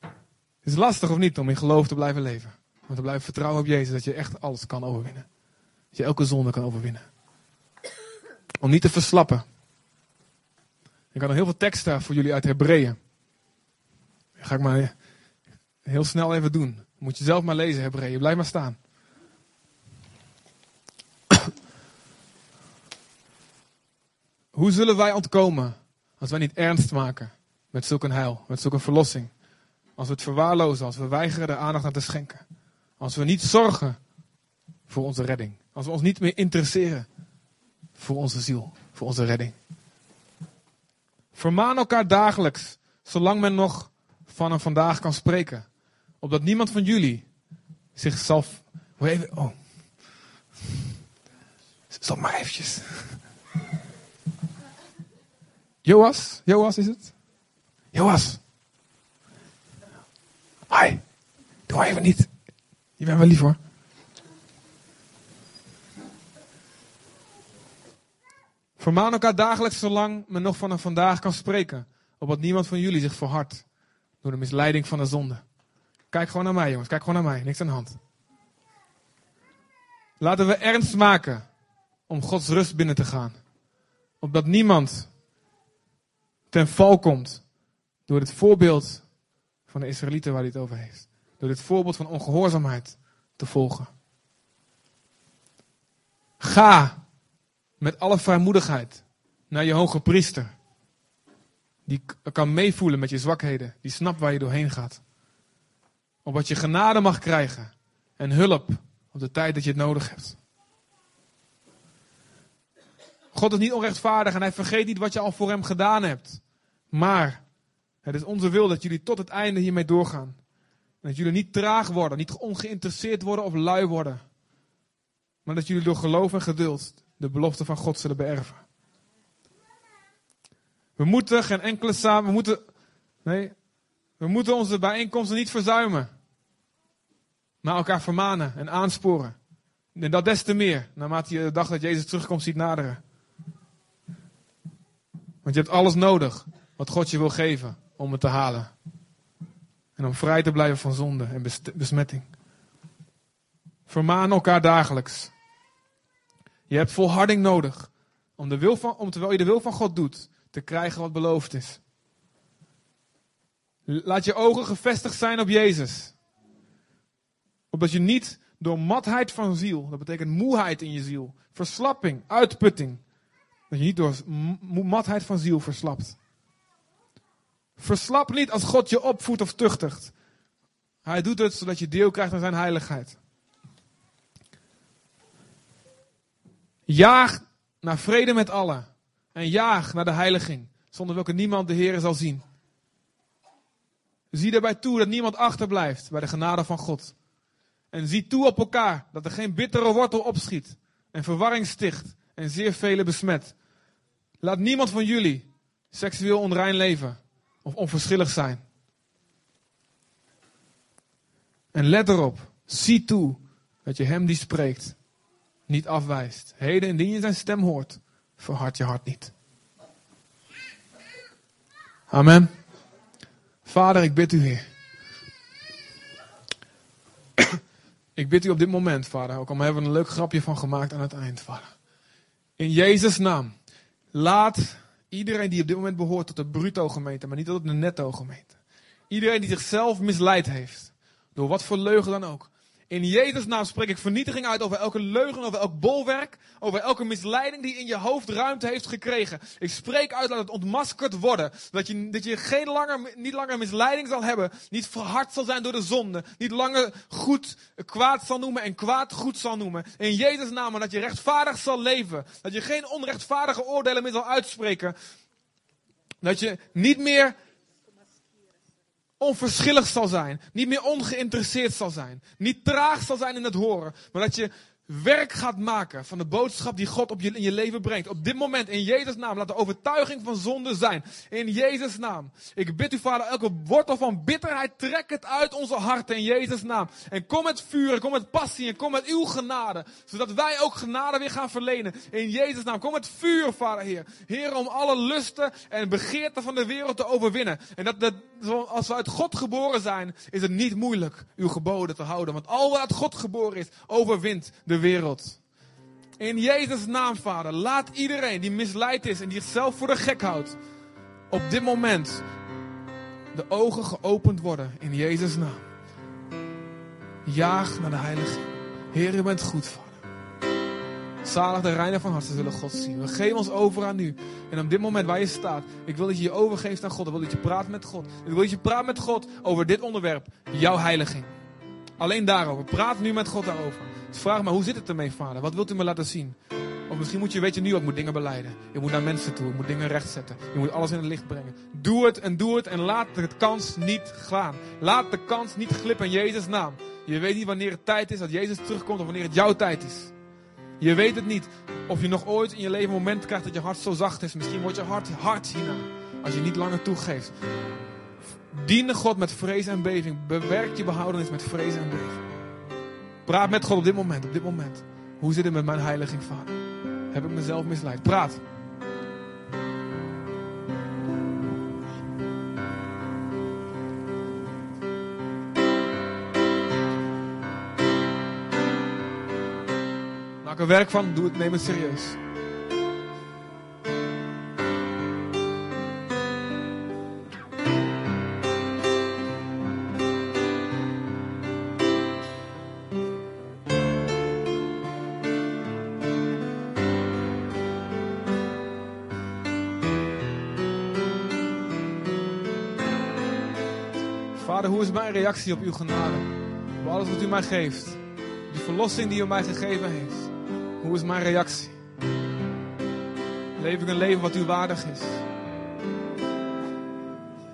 Het is lastig of niet om in geloof te blijven leven. Om te blijven vertrouwen op Jezus, dat je echt alles kan overwinnen. Dat je elke zonde kan overwinnen. Om niet te verslappen. Ik had nog heel veel teksten voor jullie uit Hebreeën. Ga ik maar heel snel even doen. Moet je zelf maar lezen, Hebreeën. Blijf maar staan. Hoe zullen wij ontkomen als wij niet ernst maken met zulk een heil, met zulke verlossing? Als we het verwaarlozen, als we weigeren er aandacht aan te schenken. Als we niet zorgen voor onze redding. Als we ons niet meer interesseren voor onze ziel, voor onze redding. Vermaan elkaar dagelijks, zolang men nog van een vandaag kan spreken. Opdat niemand van jullie zichzelf. Even, oh. Stop maar eventjes. Joas? Joas is het? Joas. Hi. Doe even niet. Je bent wel lief hoor. Vermaan elkaar dagelijks zolang men nog van een vandaag kan spreken. Opdat niemand van jullie zich verhardt door de misleiding van de zonde. Kijk gewoon naar mij jongens, kijk gewoon naar mij, niks aan de hand. Laten we ernst maken om Gods rust binnen te gaan. Opdat niemand ten val komt door het voorbeeld van de Israëlieten waar hij het over heeft. Door dit voorbeeld van ongehoorzaamheid te volgen. Ga met alle vrijmoedigheid naar je hoge priester. Die kan meevoelen met je zwakheden. Die snapt waar je doorheen gaat. Opdat je genade mag krijgen. En hulp op de tijd dat je het nodig hebt. God is niet onrechtvaardig en hij vergeet niet wat je al voor hem gedaan hebt. Maar het is onze wil dat jullie tot het einde hiermee doorgaan. En dat jullie niet traag worden, niet ongeïnteresseerd worden of lui worden. Maar dat jullie door geloof en geduld de belofte van God zullen beërven. We moeten geen enkele samen, we moeten, nee, we moeten onze bijeenkomsten niet verzuimen. Maar elkaar vermanen en aansporen. En dat des te meer, naarmate je de dag dat Jezus terugkomt ziet naderen. Want je hebt alles nodig wat God je wil geven om het te halen. En om vrij te blijven van zonde en besmetting. Vermaan elkaar dagelijks. Je hebt volharding nodig om, de wil van, om terwijl je de wil van God doet, te krijgen wat beloofd is. Laat je ogen gevestigd zijn op Jezus. Opdat je niet door matheid van ziel, dat betekent moeheid in je ziel, verslapping, uitputting, dat je niet door matheid van ziel verslapt. Verslap niet als God je opvoedt of tuchtigt. Hij doet het zodat je deel krijgt aan zijn heiligheid. Jaag naar vrede met allen. En jaag naar de heiliging, zonder welke niemand de Heer zal zien. Zie daarbij toe dat niemand achterblijft bij de genade van God. En zie toe op elkaar dat er geen bittere wortel opschiet en verwarring sticht en zeer vele besmet. Laat niemand van jullie seksueel onrein leven of onverschillig zijn. En let erop, zie toe dat je hem die spreekt niet afwijst. Heden, indien je zijn stem hoort, verhard je hart niet. Amen. Vader, ik bid u, Heer. ik bid u op dit moment, Vader, ook al hebben we een leuk grapje van gemaakt aan het eind, Vader. In Jezus' naam, laat iedereen die op dit moment behoort tot de bruto gemeente, maar niet tot de netto gemeente. Iedereen die zichzelf misleid heeft, door wat voor leugen dan ook. In Jezus' naam spreek ik vernietiging uit over elke leugen, over elk bolwerk, over elke misleiding die in je hoofd ruimte heeft gekregen. Ik spreek uit, laat het ontmaskerd worden. Dat je, dat je geen langer, niet langer misleiding zal hebben, niet verhard zal zijn door de zonde, niet langer goed kwaad zal noemen en kwaad goed zal noemen. In Jezus' naam, dat je rechtvaardig zal leven. Dat je geen onrechtvaardige oordelen meer zal uitspreken. Dat je niet meer onverschillig zal zijn. Niet meer ongeïnteresseerd zal zijn. Niet traag zal zijn in het horen. Maar dat je werk gaat maken van de boodschap die God op je, in je leven brengt. Op dit moment, in Jezus' naam, laat de overtuiging van zonde zijn. In Jezus' naam. Ik bid u, Vader, elke wortel van bitterheid, trek het uit onze harten in Jezus' naam. En kom met vuur, en kom met passie, en kom met uw genade. Zodat wij ook genade weer gaan verlenen. In Jezus' naam. Kom met vuur, Vader, Heer. Heer, om alle lusten en begeerten van de wereld te overwinnen. En dat, dat als we uit God geboren zijn, is het niet moeilijk uw geboden te houden. Want al wat uit God geboren is, overwint de wereld. In Jezus' naam, Vader, laat iedereen die misleid is en die zichzelf voor de gek houdt, op dit moment de ogen geopend worden. In Jezus' naam. Jaag naar de Heilige. Heer, u bent goed, Vader. Zalig de reinen van hart, ze zullen God zien. We geven ons over aan u. En op dit moment waar je staat, ik wil dat je je overgeeft aan God. Ik wil dat je praat met God. Ik wil dat je praat met God over dit onderwerp, jouw heiliging. Alleen daarover. Praat nu met God daarover. Vraag maar, hoe zit het ermee, vader? Wat wilt u me laten zien? Of misschien moet je, weet je nu, ik moet dingen beleiden. Je moet naar mensen toe, je moet dingen rechtzetten. Je moet alles in het licht brengen. Doe het en doe het en laat de kans niet gaan. Laat de kans niet glippen in Jezus' naam. Je weet niet wanneer het tijd is dat Jezus terugkomt of wanneer het jouw tijd is. Je weet het niet. Of je nog ooit in je leven een moment krijgt dat je hart zo zacht is. Misschien wordt je hart hard hierna. Als je niet langer toegeeft. Diene God met vrees en beving. Bewerk je behoudenis met vrees en beving. Praat met God op dit moment, op dit moment. Hoe zit het met mijn heiliging, vader? Heb ik mezelf misleid? Praat. Maak er werk van, doe het, neem het serieus. Hoe is mijn reactie op uw genade? Op alles wat u mij geeft. Die verlossing die u mij gegeven heeft. Hoe is mijn reactie? Leef ik een leven wat u waardig is?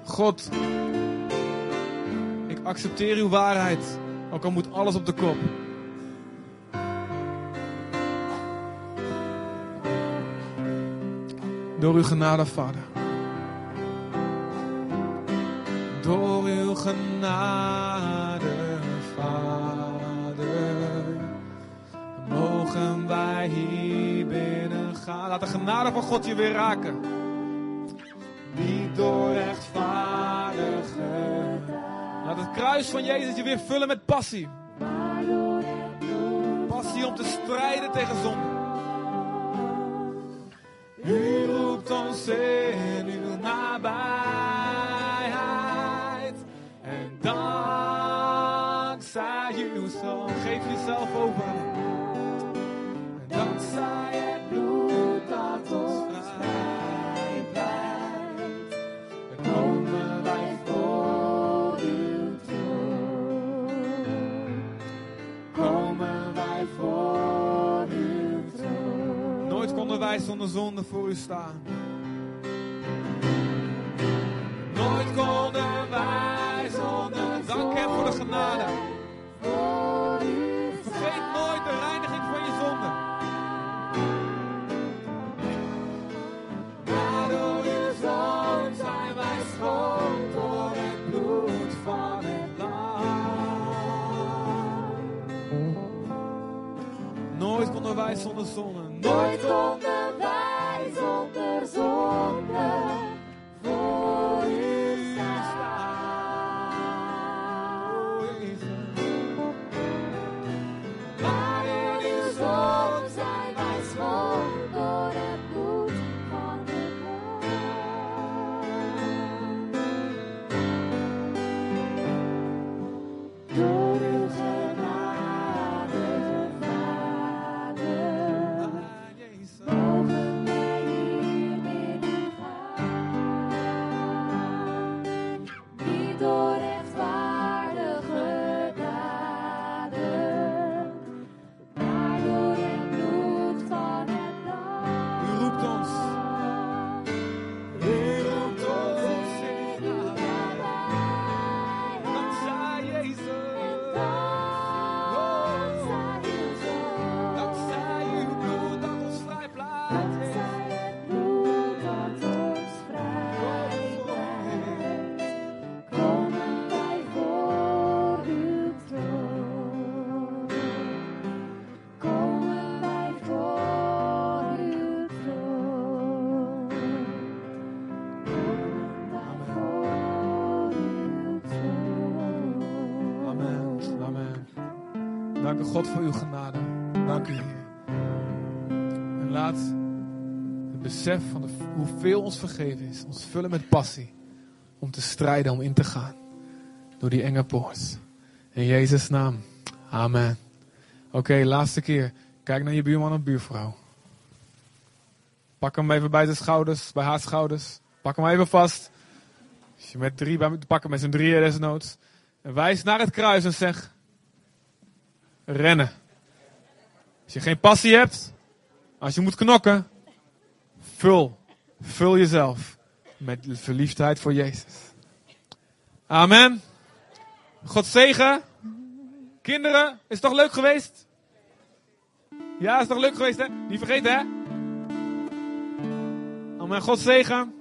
God, ik accepteer uw waarheid, ook al moet alles op de kop. Door uw genade, Vader. Genade, Vader, mogen wij hier binnen gaan. Laat de genade van God je weer raken. Niet door rechtvaardigen. Laat het kruis van Jezus je weer vullen met passie. Passie om te strijden tegen zonde. U roept ons in dankzij uw zoon, geef jezelf over. Dankzij het bloed dat ons vrij blijft. Komen wij voor uw troon. Komen wij voor uw troon. Nooit konden wij zonder zonde voor u staan. Nooit konden wij zonder dank hem voor de genade. Zonder zonde. God voor uw genade. Dank u Heer. En laat het besef van de, hoeveel ons vergeven is, ons vullen met passie om te strijden, om in te gaan door die enge poort. In Jezus' naam. Amen. Oké, laatste keer. Kijk naar je buurman of buurvrouw. Pak hem even bij zijn schouders, bij haar schouders. Pak hem even vast. Als je met drie, pak hem met z'n drieën desnoods. En wijs naar het kruis en zeg: rennen. Als je geen passie hebt, als je moet knokken, vul, vul jezelf met verliefdheid voor Jezus. Amen. God zegen. Kinderen, is het toch leuk geweest? Ja, is toch leuk geweest, hè? Niet vergeten, hè? Amen. God zegen.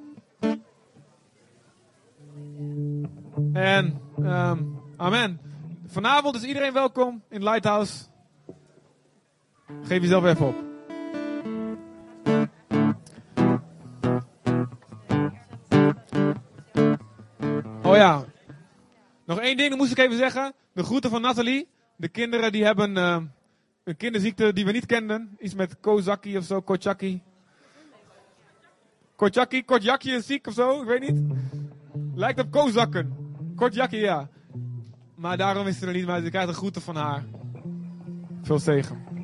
En, ehm, amen. Vanavond is iedereen welkom in Lighthouse. Geef jezelf even op. Oh ja. Nog één ding, moest ik even zeggen. De groeten van Nathalie. De kinderen die hebben eh, een kinderziekte die we niet kenden. Iets met Kozaki of zo, Kochaki. Kochaki, Kotjaki is ziek of zo, ik weet niet. Lijkt op Kozakken. Kotjaki, ja. Maar daarom is ze er niet, maar ze krijgt de groeten van haar. Veel zegen.